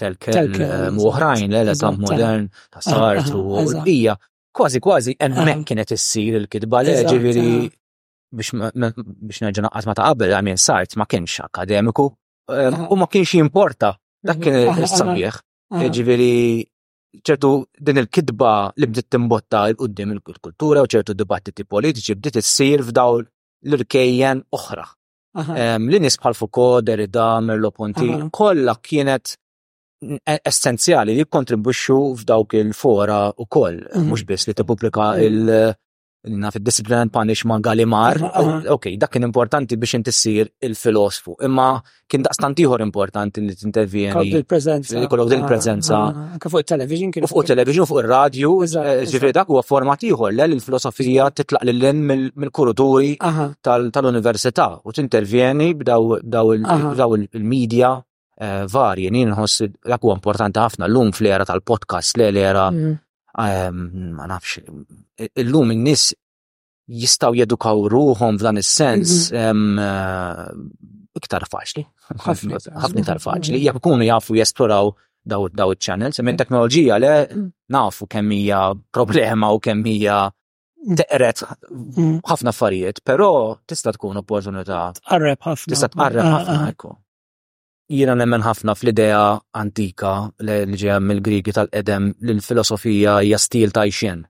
telkel eh, u oħrajn, eh, le tam modern, ta' ah, sart ah, u l-bija. Kważi kważi hemmhekk ah. kienet issir il-kitba le ġifieri biex nerġa' naqqas ma ta' qabel għamien sart ma kienx akademiku u ma kienx jimporta dak kien is-sabiħ. Ġifieri ċertu din il-kitba li bdiet timbotta il qudiem il-kultura u ċertu dibattiti politiċi bdiet issir f'dawl l-irkejjen oħra. Li nies bħal Foucault, Derrida, Merleau-Ponty, kollha kienet e-, essenzjali li jikkontribwixxu f'dawk il-fora u koll, mhm. mhux biss li tippubblika il- naf id-discipline and punishment galimar, ok, dak kien importanti biex inti ssir il-filosfu, imma kien daqstant ieħor importanti li tintervjeni. Kollok il-preżenza. Kollok il-preżenza. Ah, ah, anke fuq il-television kien. Fuq il-television, fuq ir-radju, eh, ġifieri dak huwa format ieħor le l-filosofija titlaq lil lin mill-kuruturi tal-università u tintervjeni b'daw il-medja eh, varji, jien nħoss dak huwa importanti ħafna llum fl-era tal-podcast, l-era mm. ehm, ma nafx, illum in-nies jistaw jedukaw ruhom f'dan is-sens mhm. ehm, eh, iktar faċli. Ħafna iktar faċli. Mhm. Jekk ikunu jafu jesploraw daw daw channels Minn mhm. teknoloġija le nafu kemm hija problema u kemm hija teqret ħafna affarijiet, però tista' tkun opportunità. Tqarreb ħafna. Tista' tqarreb ah, ħafna, ah. ekku. Jiena nemmen ħafna fl-idea antika li ġejja mill-Griegi tal-qedem li l-filosofija hija stil ta' jxien.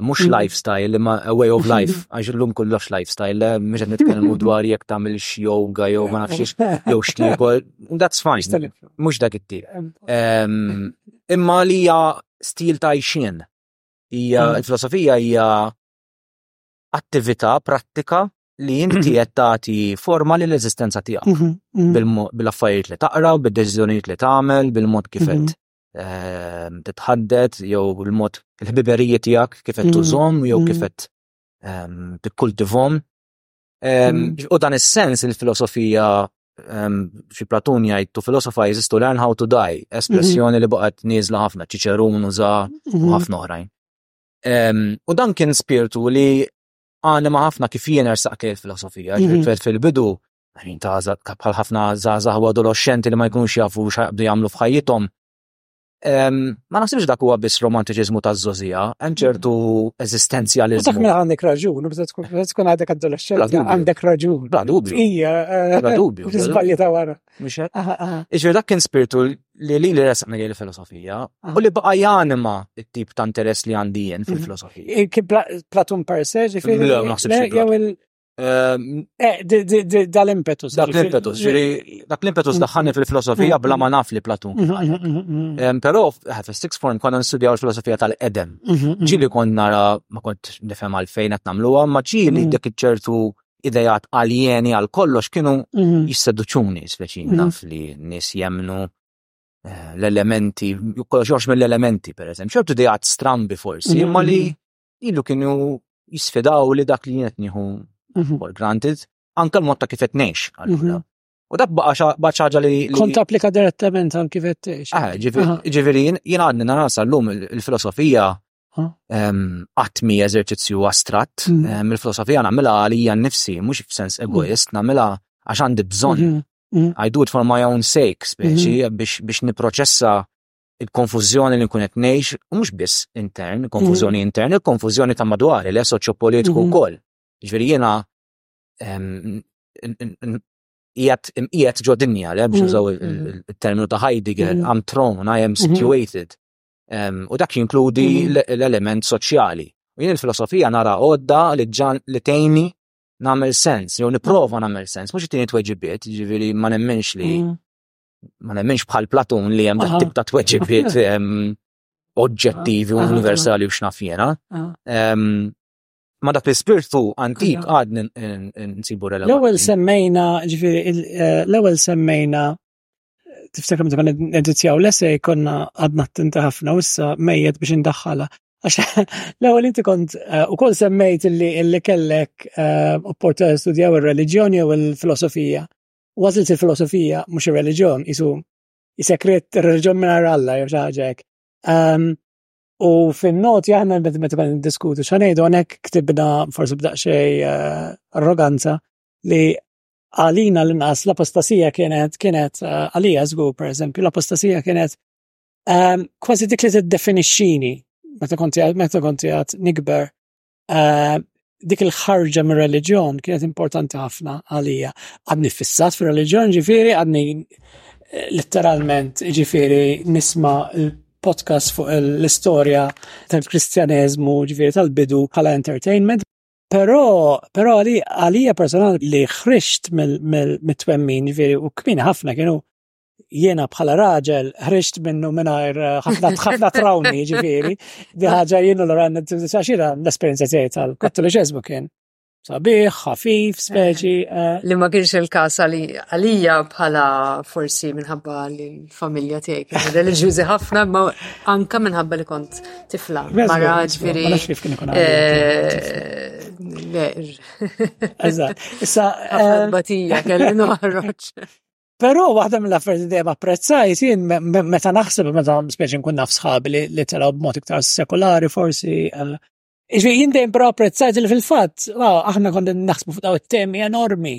Mhux mm. lifestyle, imma a way of life. Għax illum kollox lifestyle, eh, mhux qed nitkellmu dwar jekk tagħmilx yoga jew ma nafx jew x'tiekol. That's fine. Mhux dak it-tip. Imma li hija stil ta' jxien. Hija mm. il-filosofija hija attività prattika li inti qed tagħti forma l eżistenza tiegħek mhm, mhm. bil-affarijiet li taqra, bid-deċiżjonijiet li tagħmel, bil-mod kif qed mhm. ehm, titħaddet jew il-mod il-ħbiberijiet tiegħek kif qed tużhom jew kif qed ehm, tikkultivhom. Ehm, u dan is-sens il-filosofija xi Platun jgħid to philosophize is to learn how to die, espressjoni li baqgħet nieżla ħafna, ċiċerun uża u ħafna oħrajn. U dan kien spirtu li anima ħafna kif jien ersaqt li filosofija mhm. fil-bidu ħin ta' bħal ħafna żgħażagħ u adolescenti li ma jkunux jafu x'għabdu jagħmlu f'ħajjithom. Ma naħsibx dak huwa biss romantiċiżmu ta' żożija, hemm ċertu eżistenzjaliżmu. Dak minn għandek raġun, bżed tkun għadek adolescenti, għandek raġun. Bla dubju. Ija, bla eh, dubju. Żbalji ta' wara. Iġifier dak kien spirtu li li li resaqni li l-filosofija, u li baqa janima il-tip ta' interess li għandi jen mhm. fil-filosofija. Kien Platon per se, ġifiri? Le, naħseb ehm, eh, Dal-impetus. Dal-impetus, ġiri, dal-impetus mhm. daħħani fil-filosofija mhm. bla ma naf li Platon. Ehm, Pero, eh, fil-six form konna nistudjaw il-filosofija tal-edem. Ġili kon nara, ma kont nifem għalfejn għat namluwa, ma ġili dik ċertu ideat aljeni għal kollox kienu mhm. jisseduċuni, speċi mhm. naf li nis jemnu eh, l-elementi, kollox jox mill-elementi, per eżempju, ċertu ideat strambi forsi, mhm, imma li ilu kienu jisfidaw li dak li jnet nieħu for granted, anka l-mod ta' kifet nex, allura. U dak baqa ċaġa li. Kont applika direttament għan kifet nex. Ah, ġivirin, jien għadni narasa l-lum il-filosofija għatmi ehm, eżerċizzju astratt, mm. ehm, il-filosofija namela għalija nifsi, mux f'sens mm. egoist, namela għax għandi bżon. Mm-hmm. Mm. I do it for my own sake, speċi, mm-hmm. biex, biex niproċessa il-konfuzjoni li nkun qed ngħix, mhux biss intern, konfuzjoni mm-hmm. intern, il-konfuzjoni ta' madwar, li soċjopolitiku wkoll. Ġifieri jiena ehm, qiegħed ġo dinja, le biex użaw il-terminu ta' Heidegger, I'm thrown, I am situated. u dak jinkludi mm-hmm. l-element soċjali. U jien il-filosofija nara għodda li ġan li tejni namel sens, jew niprofa namel sens, mux it-tini tweġibiet, ġiviri ma nemmenx li, mm. ma nemmenx bħal Platun li jem tip ta' tweġibiet oġġettivi u universali u xnafjena. Ma dak l-spirtu antik għad nsibu relazzjoni. L-ewel semmejna, ġifiri, eh, l-ewel semmejna tiftakar meta konna edizjaw l-essej konna għadna attenti ħafna u issa mejjet biex indaħħala. Għax l-ewwel inti kont eh, ukoll semmejt li kellek eh, opportunità studjaw ir-reliġjoni u l-filosofija. U għażilt il-filosofija mhux ir-reliġjon, isu jisekret ir-reliġjon mingħajr Alla jew xi ħaġa hekk. Ehm, u fin-not jahna meta konna diskutu x'għanejdu hawnhekk ktibna forsi b'daqsxejn eh, arroganza li għalina l-inqas l-apostasija kienet kienet eh, għalija żgur pereżempju l-apostasija kienet ehm, kważi dik li tiddefinixxini meta konti meta konti għad nikber eh, dik il-ħarġa mir reliġjon kienet importanti ħafna għalija. Għadni fissat fir reliġjon ġifiri, għadni eh, letteralment ġifiri nisma podcast fuq l-istoria tal-kristjaneżmu ġifiri tal-bidu bħala entertainment. Però, però għalija personal li ħriġt mit-twemmin, ġviri, u kmin ħafna kienu jiena bħala raġel ħriġt minnu minnajr eh, ħafna trawni ġifiri, di ħagġa jienu l-għan xaxira l-esperienza tiegħi tal-kattoliċezmu kien. Sabiħ, ħafif, speċi. Eh, eh. Li ma kienx il-kas għalija bħala forsi minħabba li familja tiegħi kienu reliġjużi ħafna, ma anka minħabba li kont tifla. Mara ġifieri. Eh, Eżatt. Issa. Eh, batija kelli noħroġ. Però waħda mill-affarijiet dejjem apprezzajt jien meta naħseb meta speċi nkun naf sħabi li telgħu b'mod iktar sekolari forsi eh, Iġvi jindejn pro apprezzajt li fil-fat, aħna kondin naħsbu fuq daw it-temi enormi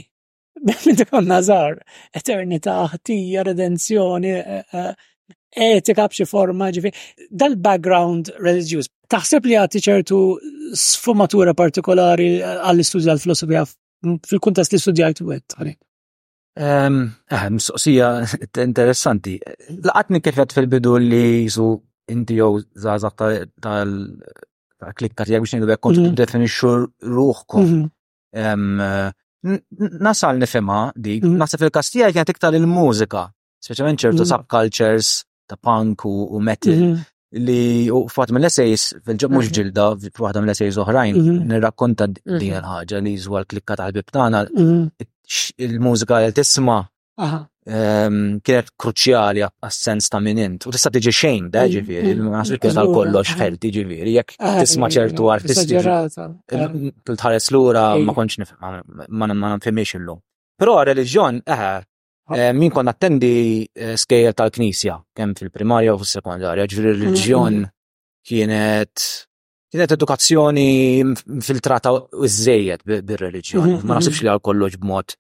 meta konna żgħar, eternità, ħtija, redenzjoni, eh, eh, etika b'xi forma, ġifi, dal-background reliġjuż, taħseb li għati ċertu sfumatura partikolari għall-istudju għall-filosofija fil-kuntest li studjajt u għed, għalin? Ehm, eh, mistoqsija interessanti. Laqatni kif għed fil-bidu li jisu inti jow zazak tal-klik ta' tijak biex nidbek kont mhm. definixxu ruħkom. Mhm. Nasal nifhimha dik, mm. naħseb il-każ tiegħi kienet iktar il-mużika, speċjalment ċertu mm. subcultures ta' punk u metal mm-hmm. li u fatt mill essays fil-ġob mhux ġilda f'waħda mill essays oħrajn mm-hmm. nirrakkonta din mm-hmm. il-ħaġa li żwa l-klikka tal-bib tagħna il-mużika li tisma' kienet kruċjali għas-sens ta' min int. U tista' tiġi xejn, da ġifieri, naħseb kien għal kollox ħelt, ġifieri, jekk tisma' ċertu artisti. Tħares lura ma kontx nifhem, ma nfhimiex illum. Però reliġjon, eħe, Eh, min kon attendi eh, skejjel tal-knisja, kemm fil-primarja u fil-sekondarja, ġviri mm-hmm. reġjon kienet kienet edukazzjoni filtrata iżżejjed bir-reliġjoni. Mm-hmm. Ma nasibx li għal kollox b'mod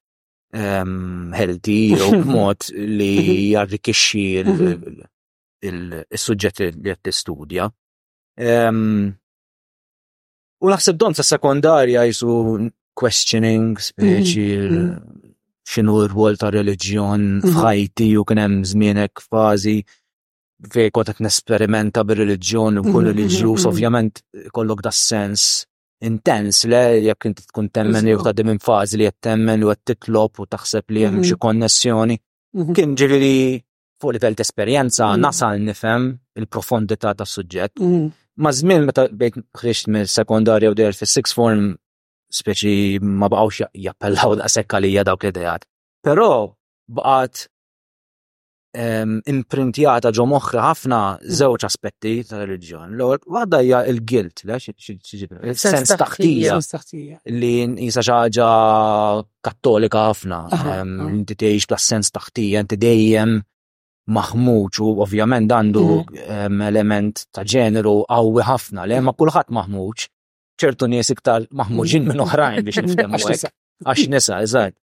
ehm, healthy jew b'mod li jarrikixxi il-suġġett li qed tistudja. Ehm, u naħseb don sa sekondarja jisu questioning speċi mm-hmm. mm-hmm. xinu r-rwol ta' reliġjon mm-hmm. f'ħajti u kien hemm żmienek fażi fej kont qed nesperimenta bir-reliġjon u kull reliġjuż ovvjament kollok da' sens intens le jekk inti tkun temmen jew ta' minn fażi li qed temmen u qed titlob u taħseb li hemm xi mhm. konnessjoni. Mhm. Kien ġifieri fuq livell ta' esperjenza mhm. nasal nifhem il-profondità tas-suġġett. Ma' żmien meta bejt ħriġt mill-sekondarja u der fis-six form speċi ma baqgħux jappellaw daqshekk għalija dawk l-idejat. Però baqgħet ehm, imprintjata ġo moħħi ħafna żewġ aspetti tal-reliġjon. L-ewwel waħda hija l-guilt, il-sens taħtija li jisa ħaġa kattolika ħafna. Ehm, inti tgħix bla sens taħtija, inti dejjem maħmuċ u ovvjament għandu mhm. ehm, element ta' ġeneru qawwi ħafna li ma kulħadd maħmuċ ċertu nies iktar maħmuġin minn oħrajn biex niftehmu għax nisa, eżatt.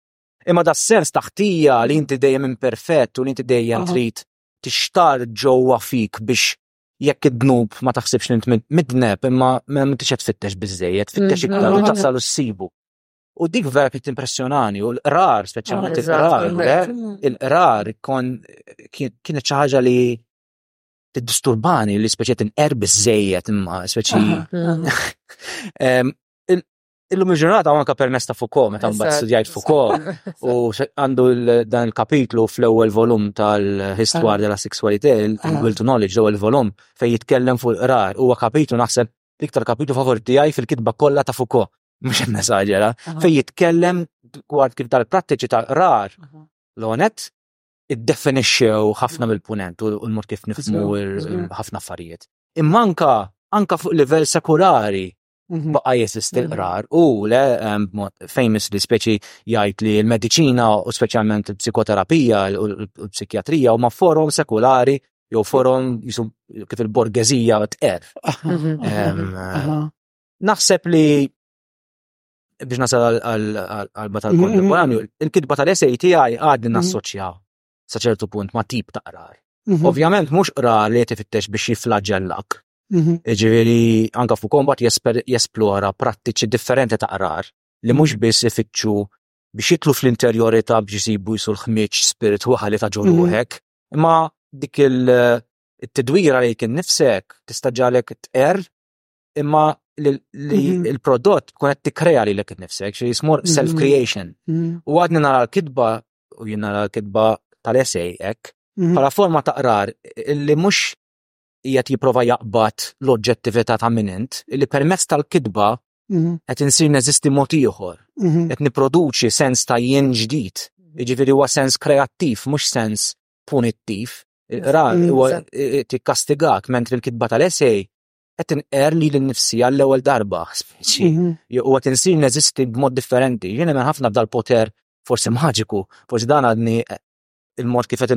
Imma da sens ta' ħtija li inti dejjem imperfett u li inti dejjem trid tixtar ġewwa fik biex jekk id-dnub ma taħsibx li int midneb imma m'intix qed tfittex biżejjed, tfittex iktar u tasal u ssibu. U dik vera kienet impressjonani u l-qrar, speċjalment il-qrar, il-qrar kienet xi ħaġa li tiddisturbani li speċi tinqer biżejjed imma speċi. Illum il-ġurnata anka permess ta' Foucault, meta mbagħad studjajt Foucault u għandu dan il-kapitlu fl-ewwel volum tal-Histoire ah. de la Sexualité, il-Will ah. to Knowledge, l-ewwel volum fejn jitkellem fuq il-qrar. Huwa kapitlu naħseb iktar kapitlu favor tiegħi fil-kitba kollha ta' Foucault. Mhux hemm nesaġera, ah. fejn jitkellem dwar kif tal-prattiċi ta' qrar l-onet iddefinixxew ħafna mill-punent u l-mod kif nifhmu ħafna affarijiet. Imma anka anka fuq livell sekulari Mhm. Baqa jesisti mhm. l-qrar u le famous li speċi jgħid li l-medicina u speċjalment il-psikoterapija u l-psikjatrija u ma forum sekulari jew forum jisum kif il-borgezija tqer. Mhm. Naħseb li biex nasal għal-batal kontemporanju, il-kitba tal-essay tiegħi għadni nassoċjaw sa ċertu punt ma' tip ta' qrar. Mhm. Ovvjament mhux qrar li qed ifittex biex jiflaġellak. Mhm. Ġifieri anke fuq kombat jesplora prattiċi differenti ta' qrar li mhux mhm. biss ifittxu biex jitlu fl-interjorità biex jisibu jisu l-ħmieġ spiritwali ta' ġoluħek, imma dik il-tidwira li kien nifsek tista' ġalek tqer imma Mhm. il-prodott tkun qed tikkrea li lek nifsek, xi jismur mhm. self-creation. Mhm. U għadni nara l-kitba u jien nara l-kitba tal-essej hekk, mhm. bħala forma ta' qrar li mhux qiegħed jipprova jaqbad l-oġġettività ta' minint, li permezz tal-kitba mhm. qed insir neżisti mod ieħor, mhm. qed nipproduċi sens ta' jien ġdid, jiġifieri huwa sens kreattiv, mhux sens punittiv. Ra, huwa tikkastigak mentri l-kitba tal-essej qed inqer li l-nifsi għall-ewwel darba, speċi, u qed insir neżisti b'mod differenti. Jiena ħafna b'dal-poter forsi maġiku, forsi dan għadni eh, il-mod kif qed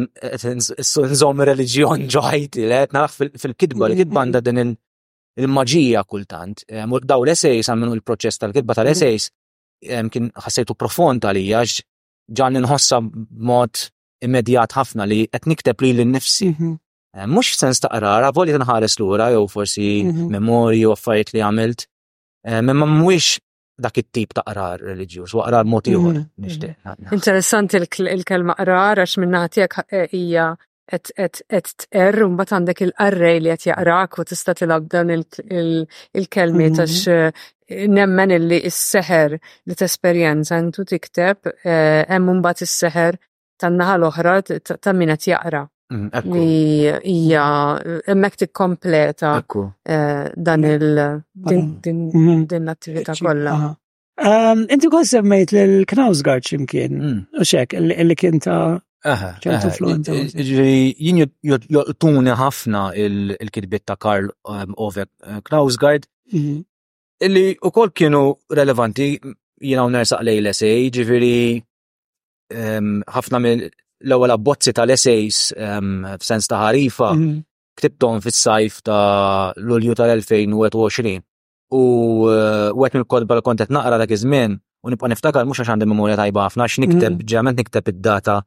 nżomm reliġjon ġo ħajti, li qed narax fil-kitba li kitba għandha din il-maġija kultant. Eh, daw l-essays għamlu il-proċess tal-kitba tal-essays eh, kien ħassejtu profond għalija ġan nħossa mod immedjat ħafna li qed nikteb li l-nifsi. Mhm. Mux sens taqrara, voli tinħares lura jew forsi mhm. memorji u affarijiet li għamilt. Memma mwix dak it-tip ta' qrar reliġjuż, u qrar mod ieħor mhm, mhm. nixtieq. Interessanti l-kelma qrar għax minn nagħtijek eh, hija qed tqerr u mbagħad għandek il-qarrej li qed jaqrak u tista' tilgħab dan il-kelmi mhm. għax eh, nemmen illi s-seħer li tesperjenza intu tikteb eh, hemm mbagħad is-seħer tan-naħa l-oħra ta' min qed jaqra. Mm, li hija hemmhekk tikkompleta eh, dan il mm-hmm. din l-attività kollha. Ehm, inti kont semmejt lil Knausgard x'imkien, mm. u xek li kien ta' ċertu fluenza. Jien jottuni ħafna il-kitbiet ta' Karl ehm, Ove eh, Knausgard mm-hmm. illi u kol kienu relevanti jina u nersaq lej l-essay, ġifiri ħafna mill l-ewwel abbozzi tal-essays f'sens ta' ħarifa mhm. ktibtom fis-sajf ta' Lulju tal-2021. U eh, wet mill-kodba li kontet naqra dak iż-żmien u nibqa' niftakar mhux għax għandi memorja tajba ħafna għax nikteb mhm. ġerment nikteb id-data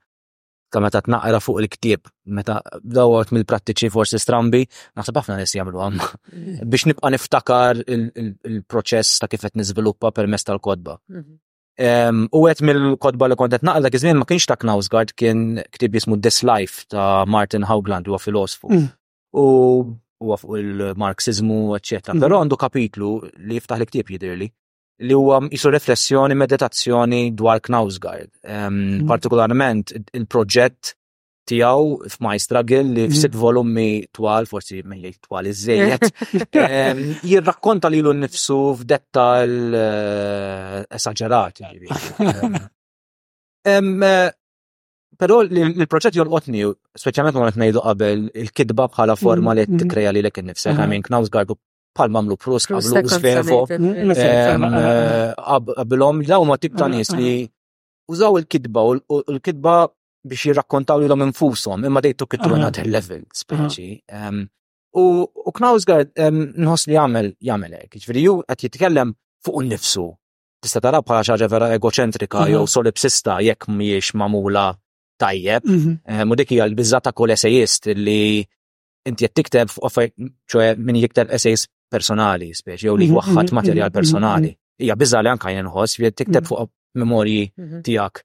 ta' meta tnaqra fuq il-ktieb, meta dawgħat mill-prattiċi forsi strambi, naħseb ħafna nies jagħmlu għam. Mhm. Biex nibqa' niftakar il-proċess ta' kif qed niżviluppa permezz tal-kodba. U għet mill-kodba li kontet naqra dak iż-żmien ma kienx ta' Knausgard, kien ktib jismu This Life ta' Martin Haugland, huwa filosfu. Mm. U huwa fuq il-Marxizmu, eċċetera. Mm. Però għandu kapitlu li jiftaħ li ktib jidirli li huwa jisu riflessjoni, meditazzjoni dwar Knausgard. Mm. Partikolarment il-proġett tiegħu f'My Struggle li f'sitt mm. volumi twal, forsi milli twal iżejjed, ehm, jirrakkonta lilu nnifsu f'dettal eh, esaġerat. Ehm, ehm, eh, però l-proġett jolqotni, speċjalment ma qed ngħidu qabel il-kitba bħala mm, forma li mm. tikkreja li lek innifsek, I mean, Knaus Garbu bħal mamlu Prus, qablu Svevo, eh, qabilhom dawn ma tip ta' nies li użaw il-kitba u l-kitba biex jirrakkontaw li l-om infusom, imma they took it to another level, speċi. U Knausgard nħos li jagħmel jagħmel hekk, ġifieri ju qed jitkellem fuq nifsu. Tista' tara bħala xaġa vera egoċentrika jew solipsista jekk mhijiex magħmula tajjeb. Mhm. U dik hija l-biża ta' kull esejist li inti qed tikteb fuq affarijiet, ċoe min jikteb essays personali, speċi, jew li mhm, waħħad mhm, materjal mhm, personali. Hija biża li anka jenħoss li tikteb fuq memorji tiegħek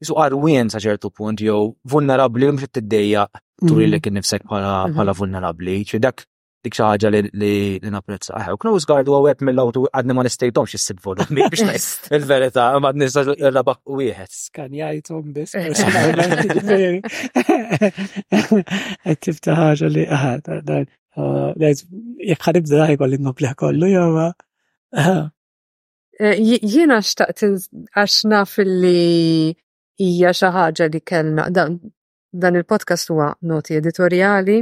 jisu arwien sa ċertu punt jew vulnerabbli mhux tiddejja turilek mhm. innifsek bħala mhm. bħala vulnerabbli. Ċi dak dik xi ħaġa li napprezza. Aħew, Close Guard huwa web mill-awtu għadni ma nistejtomx issib volumi biex ngħid il-verità, ma nista rabaħ wieħed. Skanjajthom biss. Qed tifta ħaġa li jekk ħadibda ħajkolli nobleħ kollu jew Eh, jiena xtaqt għax naf li hija xi ħaġa li kellna dan il-podcast huwa noti editorjali.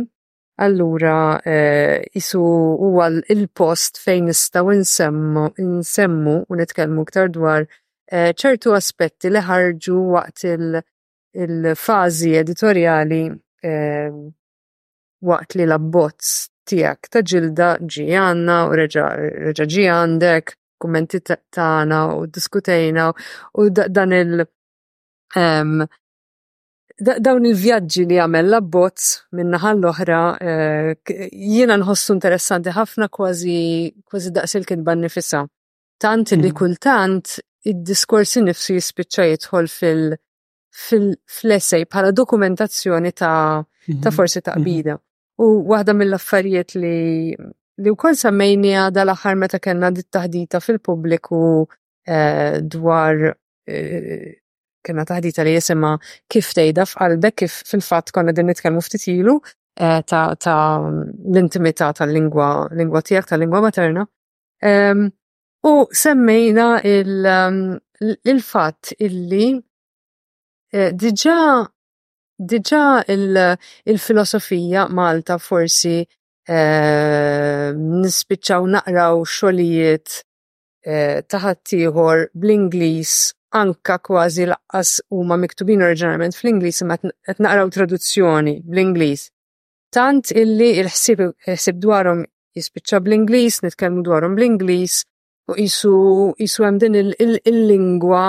Allura eh, isu huwa il-post fejn nistgħu nsemmu nsemmu u nitkellmu iktar dwar eh, ċertu aspetti li ħarġu waqt il-fażi editorjali waqt li l-abbozz tiegħek ta' ġilda ġie għandna u reġa' reġa' ġie għandek, kummenti tagħna u ddiskutejna u dan il- dawn il-vjaġġi li jagħmel l-abbozz min-naħa l-oħra jiena nħossu interessanti ħafna kważi kważi daqs il-kitba nnifisha. Tant li kultant id-diskors innifsu jispiċċa jidħol fil- fl-essej bħala dokumentazzjoni ta', mhm. ta forsi ta' qbida. Mhm. U waħda mill-affarijiet li li wkoll semmejni għada l-aħħar meta kellna dit taħdita fil-pubbliku eh, dwar eh, kena taħdita li jisima kif tejda f'qalbek kif fil-fatt konna din nitkellmu ftit ilu eh, ta' l-intimità tal-lingwa lingwa tiegħek tal-lingwa materna. Ehm, U semmejna il-fatt um, illi eh, diġa diġa il-filosofija Malta forsi eh, nispiċċaw naqraw xogħlijiet eh, taħattijħor bl-Ingliż anka kważi laqqas huma miktubin oriġinarjament fl-Ingliż imma qed naqraw traduzzjoni bl-Ingliż. tant illi il-ħsieb il-ħsieb dwarhom jispiċċa bl-Ingliż, nitkellmu dwarhom bl-Ingliż u qisu qisu hemm din il-lingwa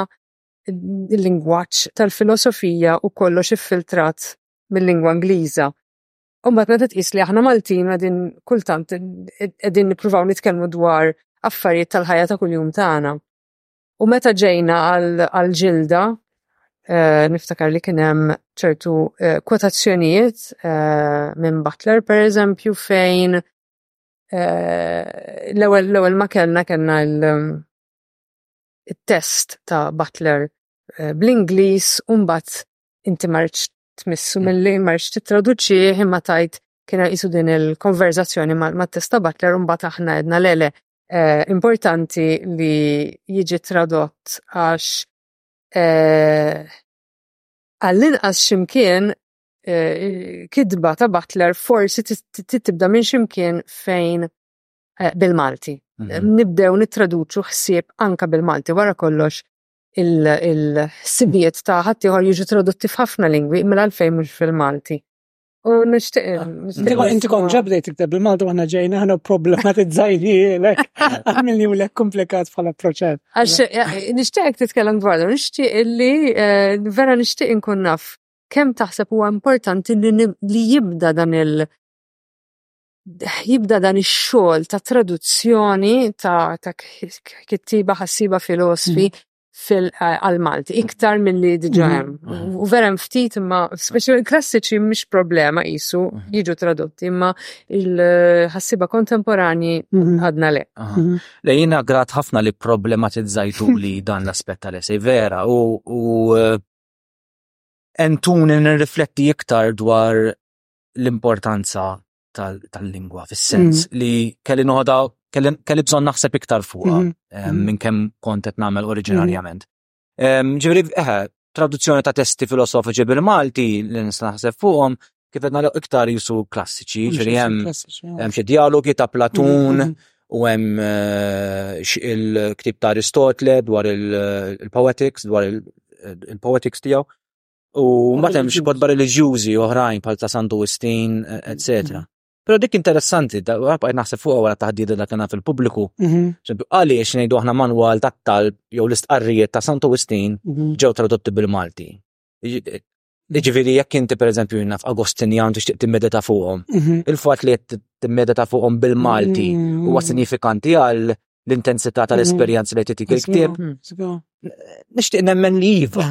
il-lingwaġġ tal-filosofija u kollox iffiltrat mill-lingwa Ingliża. U mbagħad meta tqis li aħna Maltin qegħdin kultant qegħdin nippruvaw nitkellmu dwar affarijiet tal-ħajja ta' kuljum tagħna. U meta ġejna għal-ġilda, eh, niftakar li kienem ċertu eh, kwotazzjonijiet eh, minn Butler, per eżempju, fejn l-ewel l-ewel ma kellna kellna il-test mm, ta' Butler bl-Inglis u mbagħad inti marċ tmissu mm. mill-li marċ titraduċi imma tajt kiena jisu din il-konverzazzjoni ma' testa Butler un bat aħna edna lele eh, importanti li jiġi tradott għax eh, għall-inqas ximkien eh, kidba ta' Butler forsi tibda minn ximkien fejn eh, bil-Malti. Mhm. Nibdew nittraduċu ħsieb anka bil-Malti wara kollox il-ħsibijiet ta' ħaddieħor jiġu tradotti f'ħafna lingwi mela għalfejn mhux fil-Malti. U nishtiq. Ah, inti kon ġabdejt tikteb bil-Malta għanna ġejna għanna problematizzajni l-ek, għamilni u l-ek komplikat bħala proċed. Għax eh, nishtiq titkellem dwardu, nishtiq illi eh, vera nishtiq nkun naf kem taħseb huwa importanti li jibda dan il- jibda dan ix-xogħol ta' traduzzjoni ta' kittiba ħassiba filosfi mm. għal-Malti, iktar mill-li diġa mhm. hemm. Mhm. U vera ftit imma, speċjal klassiċi mhix problema jisu mhm. jiġu tradotti, imma il-ħassiba kontemporani għadna le. Le jina grat ħafna li problematizzajtu li dan l-aspett tal-esej vera u eh, entuni nirrifletti iktar dwar l-importanza tal-lingwa, fis-sens mhm. li kelli noħda, kelli bżon naħseb iktar fuqa mhm. Mhm. minn kemm kontet namel oriġinarjament. Ġivri, eħe, traduzzjoni ta' testi filosofiċi bil-Malti li nista' naħseb fuqhom kif qed nagħlaq iktar jisu klassiċi, ġifieri hemm hemm xi dialogi ta' Platun u hemm eh, il-ktib ta' Aristotle dwar il-poetics, dwar il-poetics tiegħu. U ma temx kodba reliġjużi oħrajn bħal ta' Santu Wistin, etc. Pero dik interessanti, għabqaj naħseb fuq għara taħdida da kena fil-publiku. Mhm. Għali għax nejdu għahna manwal ta' talb jew l-istqarrijiet ta' Santu Wistin mhm. ġew tradotti bil-Malti. Iġviri, jekk inti per eżempju jinnaf Agostinjan tixtieq timmedita fuqhom, mhm. il-fatt li timmedita fuqhom bil-Malti huwa sinifikanti għal l-intensità tal-esperjenza li titik il-ktieb. Nixtieq nemmen li iva,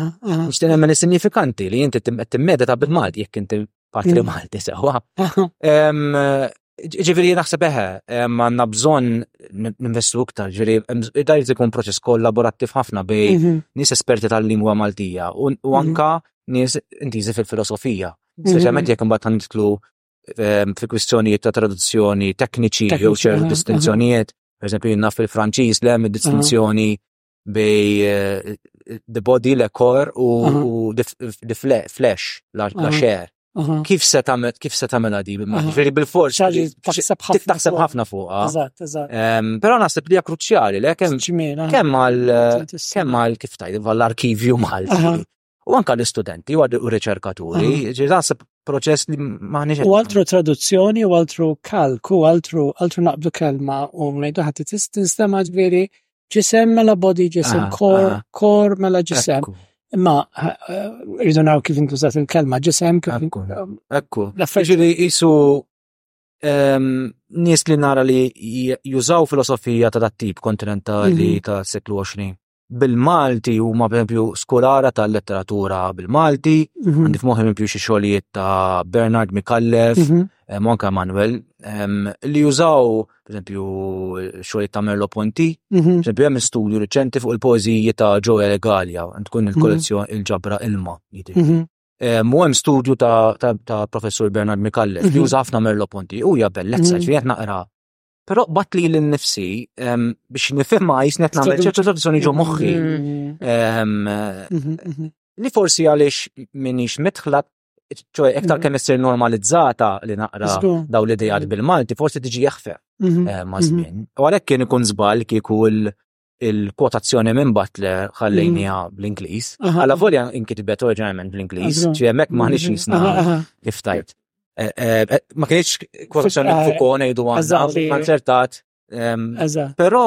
nixtieq nemmen li sinjifikanti li inti timmeda ta' bil-Malti jekk inti patri Malti sewa. Ġifieri naħseb eħe, għandna bżonn ninvestu iktar, ġifieri da jrid ikun proċess kollaborattiv ħafna bej mhm. nies esperti tal-lingwa Maltija u mhm. anka nies intiżi fil-filosofija. Mhm. Speċjalment jekk imbagħad nitlu ehm, fi kwistjonijiet ta' traduzzjoni tekniċi jew ċertu distinzjonijiet. Per eżempju, jinnaf fil-Franċiż li hemm distinzjoni bej eh, the body, le kor u the flesh, la xer. Kif se tagħmel kif se tagħmel di bil-mod? bil-fors taħseb ħafna fuqha. Eżatt, eżatt. Ehm, però naħseb li hija kruċjali li kemm kemm għal kemm għal kif tgħid għall-arkivju Malti. u anka l-istudenti u riċerkaturi, ah. ġiħasib proċess li maħniġ. U għaltru traduzzjoni, u għaltru kalk, u għaltru għaltru naqbdu kelma, u mrejdu ħati t-istema ġviri ġisem mela body, ġisem ah, kor, ah. kor mela ġisem. Imma, eh, rridu naw kif intużat il-kelma, ġisem kif. Ekku, um, ekku. Ġiri jisu ehm, nis li nara li jużaw filosofija ta' dat-tip kontinentali mhm. ta' seklu 20. bil-Malti huma pereżempju skurara tal-letteratura bil-Malti, mhm. għandi f'moħħi pereżempju xi xogħlijiet ta' Bernard Mikallef, mhm. eh, Monka Manuel, li jużaw pereżempju xogħlijiet ta' Merlo Ponti, mhm. pereżempju hemm studju riċenti fuq il-poeżiji ta' Joe Regalia, tkun il-kollezzjoni il-ġabra ilma. Mu hemm studju ta' professur Bernard Mikallef li juża ħafna Merlo Ponti, u hija bellezza, ġifieri qed naqra Però bat li l-nifsi biex nifhimha jisnet nagħmel ċertu traduzzjoni ġo moħħi. Li forsi għaliex minix mitħla ċoj ektar kemm issir normalizzata li naqra daw l-idejat bil-Malti, forsi tiġi jaħfef ma' żmien. U għalhekk kien ikun żball kieku l- il-kwotazzjoni minn Butler ħallejnija mm. bl-Ingliż. Għala volja inkitibet oriġinalment bl-Ingliż, ġie hemmhekk ma nix nisna kif tajt. Eh, eh, eh, ma kienx kwotazzjoni fukone jgħidu għandha konċertat. Però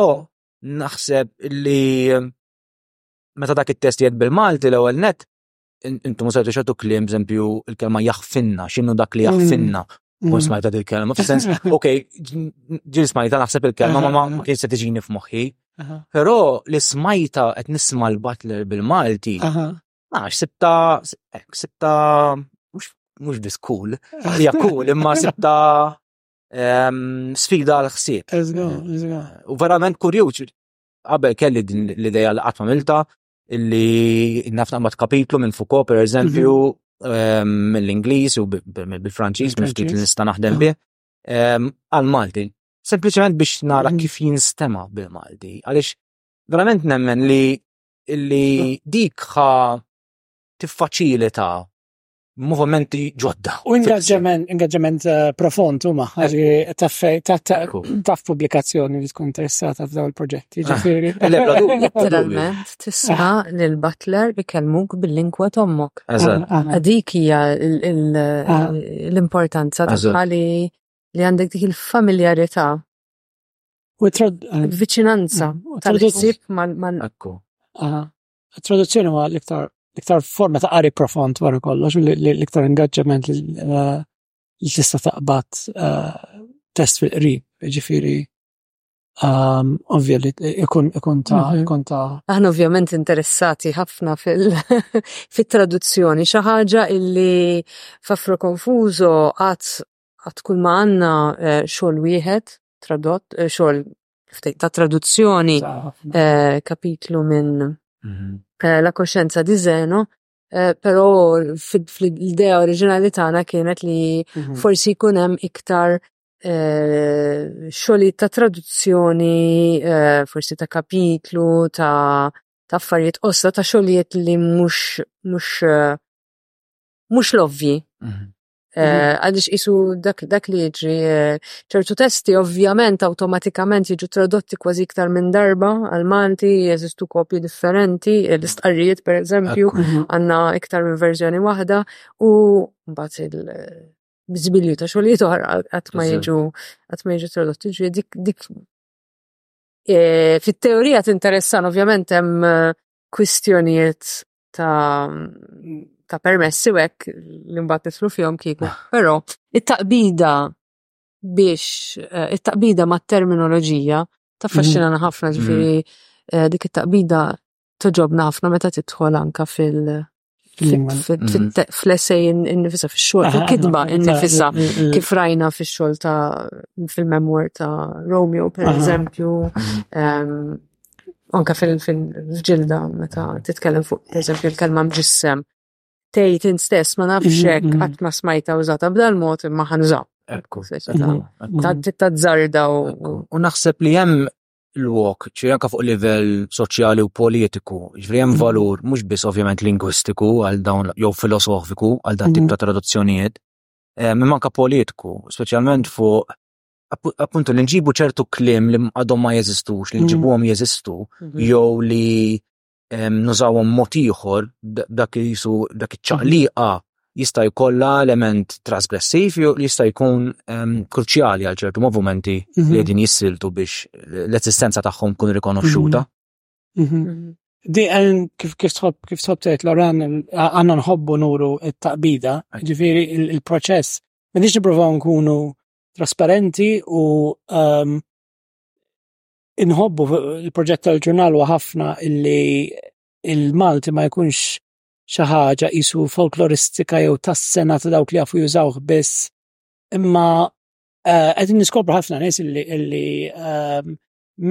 naħseb li meta dak it-test jgħid bil-Malti l-ewwel net intom użajtu xatu klim, bżempju, il-kelma jaħfinna, xinnu dak li jaħfinna. Kun mm. smajta dil-kelma, f-sens, ok, ġin smajta naħseb il-kelma, ma ma kien se tiġini f'moħħi. Però li smajta qed nisma l-butler bil-Malti, għax sibta, eh, sibta, mux bis cool, hija cool, imma sibta ehm, sfida l-ħsieb. Eh, u verament kurjuċ, qabel kelli l-ideja li qatt milta, illi nafna mat kapitlu minn Foucault per eżempju mhm. ehm, mill-Ingliż u bil-Franċiż minn ftit li nista' naħdem bih ehm, għal Malti. Sempliċement biex nara mhm. kif jinstema bil-Malti. Għaliex verament nemmen li illi dik ħa tiffaċilita movimenti ġodda. U ingaġġament, ingaġġament eh, profond huma taf pubblikazzjoni li tkun interessata f'daw il-proġetti. Ah. Ġifieri. Letteralment tisma' lil Butler ikellmuk bil-lingwa tommok. Ah, dik hija l-importanza tagħha li għandek dik il-familjarità. U viċinanza tal-ħsieb mal Traduzzjoni ma l-iktar l-iktar forma ta' qari profond wara kollox, l-iktar ingaġġament li eh, tista' taqbad eh, test fil-qrib, ġifiri ehm, ovvja li ikun ikun ta' mhm. ikun ta' Aħna ovvjament interessati ħafna fil-traduzzjoni, xi ħaġa illi f'Afro Konfużo għad Qatt kulma għandna xogħol wieħed tradott, xogħol ta' traduzzjoni, kapitlu minn La Coscienza di Zeno, però fl-idea oriġinali tagħna kienet li forsi jkun hemm iktar xogħlijiet ta' traduzzjoni, forsi ta' kapitlu, ta' affarijiet qosra, ta' xogħlijiet li mhux mhux mhux l-ovvji. Eh, mhm. Għaliex isu dak li jiġri eh, ċertu testi ovvjament awtomatikament jiġu tradotti kważi iktar minn darba għal Malti jeżistu kopji differenti, eh, l-istqarrijiet per eżempju mhm. għanna iktar minn verżjoni waħda u mbagħad il- bizbilju ta' xogħlijiet oħra qatt ma jiġu qatt ma jiġu tradotti ġri dik dik fit-teorija tinteressan ovvjament hemm kwistjonijiet ta' ta' permessi u hekk li mbagħad nidħlu fihom kieku. Ah. Però it-taqbida biex eh, it-taqbida mat-terminoloġija taffaxxinana mhm. ħafna mhm. ġifieri eh, dik it-taqbida toġobna ħafna meta tidħol anka fil- fl-essej innifisa fil-xol, fil-kidba innifisa, kif rajna fil-xol ta' fil-memor ta' Romeo, per eżempju, mhm. anka fil-ġilda meta titkellem fuq eżempju l-kelma mġissem. Tgħid int stess ma nafx mhm, hekk mhm. qatt ma smajta użata b'dal mod imma ħanużaw. Ekku. Ta' zarda u naħseb li hemm l-wok, ċi anka fuq livell soċjali u politiku, ġvri hemm mhm. valur, mhux biss ovvjament lingwistiku għal dawn jew filosofiku għal dan tip ta' traduzzjonijiet, eh, imma anka politiku, speċjalment fuq appuntu li nġibu ċertu klim li għadhom ma jeżistux, li mm. nġibuhom jeżistu, mhm. jew li nużawhom mod ieħor dak jisu dak iċ-ċaqliqa mhm. jista' jkollha element trasgressiv jew jista' jkun kruċjali għal ċertu movimenti mhm. li qegħdin jissiltu biex l-eżistenza tagħhom kun rikonoxxuta. Di kif kif tħobb kif tħobb tgħid Loran għandna nħobbu nuru t-taqbida, ġifieri il-proċess. Ma nix nipprovaw nkunu trasparenti u um, inħobbu il-proġett tal-ġurnal u ħafna illi il-Malti ma jkunx xi ħaġa qisu folkloristika jew tas-sena ta' dawk li jafu jużawh biss. Imma eh, qegħdin niskopru ħafna nies illi ehm,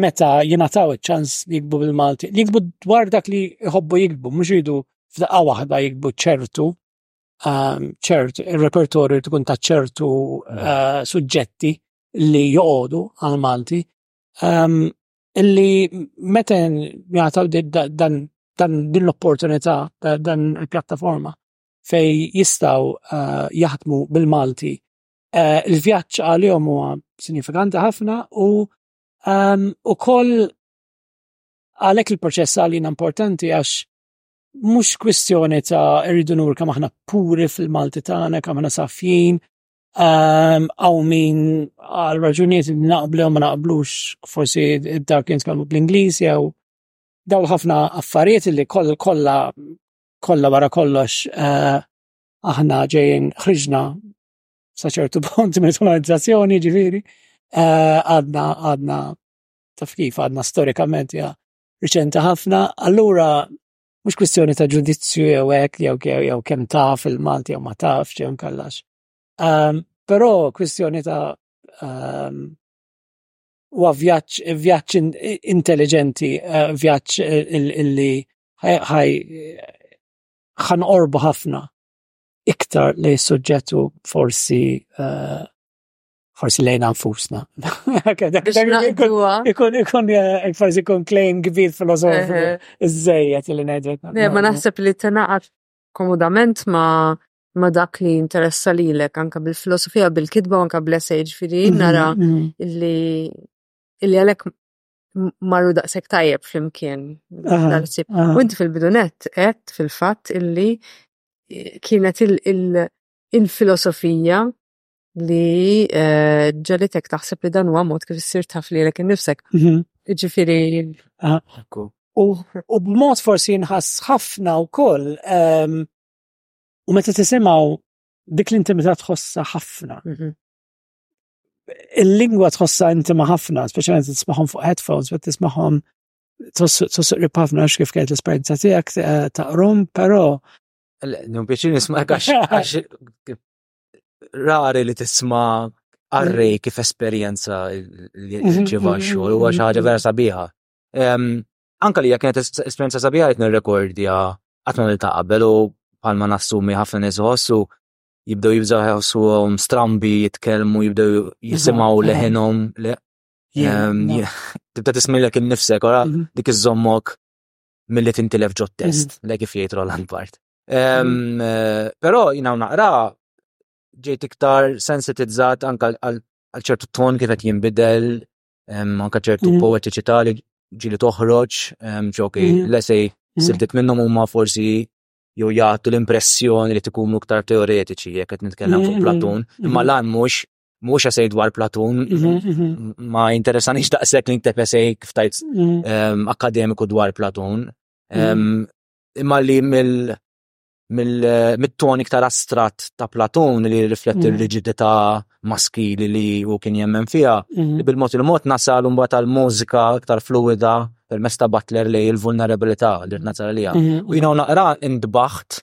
meta jingħataw iċ-ċans li jikbu bil-Malti, li jikbu dwar dak li jħobbu jikbu, mhux jridu f'daqqa waħda jikbu ċertu ehm, ċert, il-repertorju tkun ta' ċertu mm. eh, suġġetti li joqodu għal Malti, ehm, illi meta jgħataw dan din l-opportunità, dan il-pjattaforma fej jistaw eh, jaħdmu bil-Malti, eh, il-vjaċ għal-jom huwa sinifikanti ħafna u ehm, u koll għalek il-proċess għalina importanti għax mhux kwistjoni ta' irridu nur kemm aħna puri fil-Malti tagħna, kemm aħna safjin, ehm, għaw min għal raġunijiet li naqblu ma naqblux forsi dak jitkellmu bl-Ingliż jew dawl ħafna affarijiet li koll kollha kollha wara kollox eh, aħna ġejjin ħriġna sa ċertu punt minn organizzazzjoni ġifieri eh, għadna għadna taf kif għadna storikament ja riċenti ħafna, allura mhux kwistjoni ta' ġudizzju jew hekk jew jew kemm taf il-Malti jew ma taf jew nkallax. Um, ehm, però kwistjoni ta' um, huwa vjaġġ vjaġġ intelligenti, eh, vjaġġ illi ħaj ħan orbu ħafna iktar li suġġettu forsi uh, forsi lejna nfusna. Ikun ikun eh, forsi ikun claim kbir filozofiku iżejjed li ngħidu. Le, ma naħseb li tenaqat komodament ma ma dak li interessa lilek anka bil-filosofija, bil-kitba, anka bl-essej fidi, mhm, nara mhm. illi illi għalek marru daqsek tajjeb fl-imkien. U inti fil-bidunet, et fil-fat illi eh, kienet il-filosofija li eh, ġalitek taħseb li dan huwa mod kif issir taf li l-ek nifsek. Mhm. Ġifiri. Ah, u b'mod forsi nħass ħafna u koll, ehm, u meta tisimaw dik l-intimità tħossa ħafna. Mhm. Il-lingwa tħossa intima ħafna, speċjalment tismaħom fuq headphones, bet tismaħom tossuq ripafna kif kienet l-esperienza tijak eh, taqrum, pero. Num biex nisma għax rari li tisma għarri mm. kif esperjenza li mhm, ġiva mhm, xogħol huwa xi ħaġa mhm. vera sabiħa. Anka li kienet esperjenza sabiħa qed nirrekordja qatt ma ta' qabel u bħalma nassumi ħafna nies iħossu jibdew jibżaw ħossuhom strambi jitkellmu jibdew jisimgħu leħinhom tibda tismilek innifsek ora dik iżommok milli tintilef ġot test, le kif jgħid Roland Bart. Però jina naqra ġejt iktar sensitizzat anka għal ċertu ton kif qed jinbidel, anka ċertu mhm. poetiċità li ġili toħroġ, ġoki mhm. l-esej mhm. sibtit minnhom huma forsi jew jagħtu l-impressjoni li tkunu iktar teoretiċi jekk qed nitkellem fuq Platun, imma lan mhux mhux esej dwar Platun, mhm, mhm. ma interessanix daqshekk li ntep esej kif tajt mhm. ehm, akademiku dwar Platun. Ehm, imma li mill mit-ton iktar astrat ta' Platun li rifletti l-rigidità maskili li u kien jemmen fija, li bil-mod il-mod nasal mbagħad tal-mużika iktar fluida permess ta' Butler li l-vulnerabilità li rnazzar għalija. U jina naqra indbaħt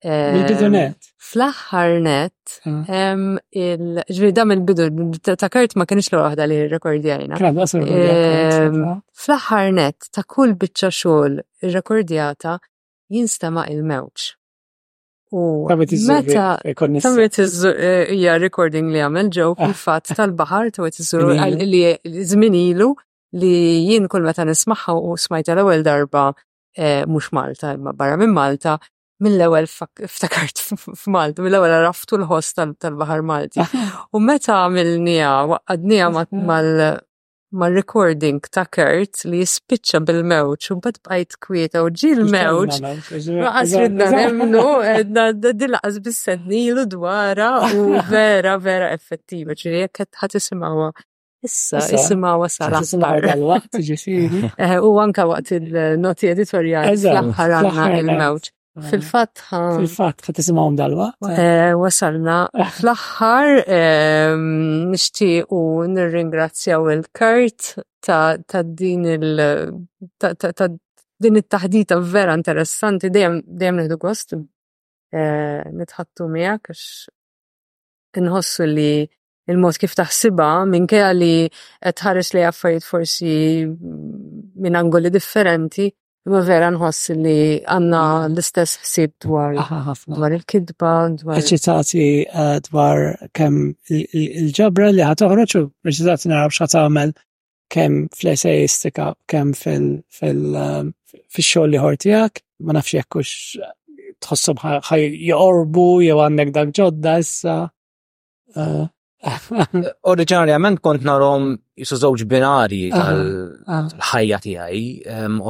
Il-bidunet. Ehm, fl-aħħar net, ah. ehm, ġviri dam il-bidu, ta' kart ma kienx l-waħda li rekordjajna. Ehm, fl-aħħar net, ta' kull bicċa xogħol rekordjata jinstema' il-mewġ. U meta tamet eh, hija recording li għamel ġew ah. fil-fatt tal-baħar tamet iżżur li żminilu li jien kull meta nismaħħa u smajta l-ewwel darba eh, mhux Malta, imma barra minn Malta, mill-ewwel ftakart f'Malta, mill-ewwel għaraftu l-ħoss tal-Baħar Malti. U meta għamilniha, waqqadniha mal-recording ta' Kurt li jispiċċa bil-mewġ, u bad bajt kwieta u ġi l-mewġ, laqas ridna nemnu, edna dilaqas bis-sednilu dwara u vera, vera effettiva, ġiri jekk ħat isimgħuha Issa, isimha wasal aħbar. Waqt ġifiri. Eh, u anka waqt il-noti editorjali fl-aħħar għandna il-mewġ. Fil-fatt Fil-fatt ħat isimgħu dalwa. Eh, wasalna fl-aħħar ehm, nixtiequ nirringrazzjaw il-Kurt ta' din il- din it-taħdita vera interessanti dejjem dejjem nieħdu gost eh, nitħattu miegħek għax inħossu li il-mod kif taħsibha minkejja li qed tħares li affarijiet forsi minn angoli differenti, imma vera nħoss li għandna l-istess ħsieb dwar dwar il-kidba, dwar eċitati eh, dwar kemm il-ġabra li ħad toħroġ u eċitati naraw x'ħad tagħmel kemm fl-esejistika, kemm fil-xogħol eh, li ħortijak, ma nafx jekkux tħossom ħaj jorbu jew għandek dak ġodda issa. Oriġinarjament kont narom jisu żewġ binarji tal-ħajja tiegħi.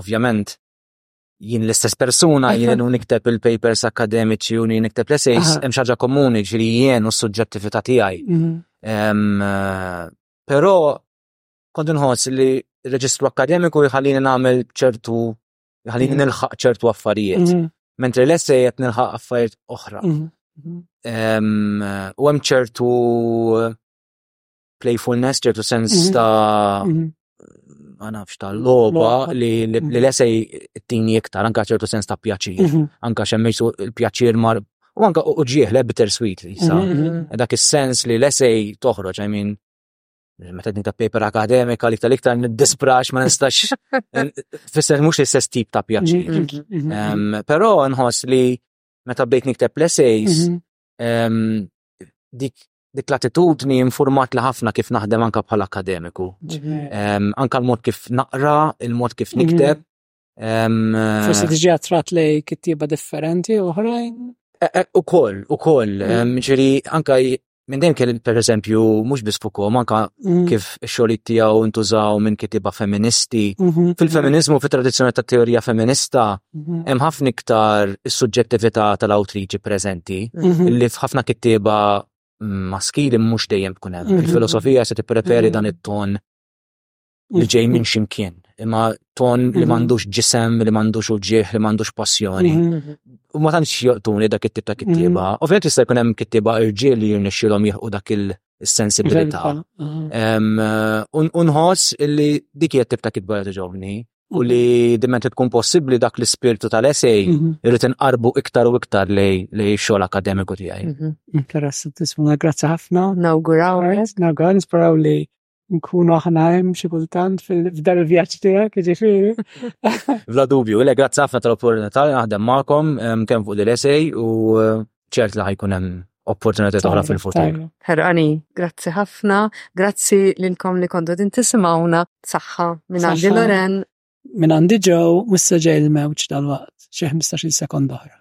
Ovvjament, jien l-istess persuna, jien u nikteb il-papers akademiċi u nikteb l-essays, hemm xaġa komuni ġiri jien u s-suġġettività tiegħi. Mhm. Però kont nħoss li reġistru akademiku jħallini nagħmel ċertu Ħalli nilħaq ċertu affarijiet. Mentri l-essej qed nilħaq affarijiet oħra. U hemm ċertu playfulness, ċertu sens ta' ma nafx ta' loba li l-essej t-tini iktar, anka ċertu sens ta' pjaċir, anka xemmejsu il-pjaċir mar U anka u ġieħ le bittersweet li sa. Dak is-sens li l-esej toħroġ, I mean, Meta ta' paper akademika li tal-iktar niddisprax ma nistax fisser mhux l-istess tip ta' pjaċir. Mhm, mhm. Però nħoss li meta bdejt nikteb l-essays mhm. dik dik l-attitudni informat li ħafna kif naħdem anka bħal akademiku. Anka l-mod kif naqra, il-mod kif nikteb, Forsi diġi attrat lej kittiba differenti uħrajn? E, e, u koll, u koll, mm. ġiri, anka minn dejjem kelli per eżempju mhux biss fuq anka mm. kif ix-xogħlijiet tiegħu ntużaw minn kitiba feministi. Mm-hmm. Fil-feminizmu fit-tradizzjoni ta' teorija feminista mm-hmm. hemm ħafna iktar is-suġġettività tal-awtriċi preżenti mm-hmm. li f'ħafna kittieba mm, maskili mhux dejjem tkun hemm. Il-filosofija se tippreferi dan it-ton li ġej minn ximkien, imma ton li mhm. m'għandux ġisem, li m'għandux uġieħ, li m'għandux passjoni. Mhm, mhm. U ma tantx joqtuni dak it-tip ta' kittieba. Ovvjament jista' jkun hemm kittieba irġiel li jirnexxilhom jieħu dak il-sensibilità. Unħoss li dik hija tip ta' kitba li ġovni u li diment tkun possibbli dak l-ispirtu tal-esej irrid inqarbu iktar u iktar lej lej xogħol akademiku tiegħi. Interessantismu, grazzi ħafna. Nawguraw. Nawguraw, nisperaw li nkunu aħna hemm xi kultant f'dan il-vjaġġ tiegħek, jiġifieri. Bla dubju, le grazzi ħafna tal-opportunità li naħdem magħkom kemm fuq l-esej u ċert li ħajkun hemm opportunità oħra fil-futur. Herqani, grazzi ħafna, grazzi lilkom li kontu din tisimgħuna saħħa minn għandi Loren. Minn għandi ġew missa ġej il-mewġ tal-waqt xi 15-il sekond oħra.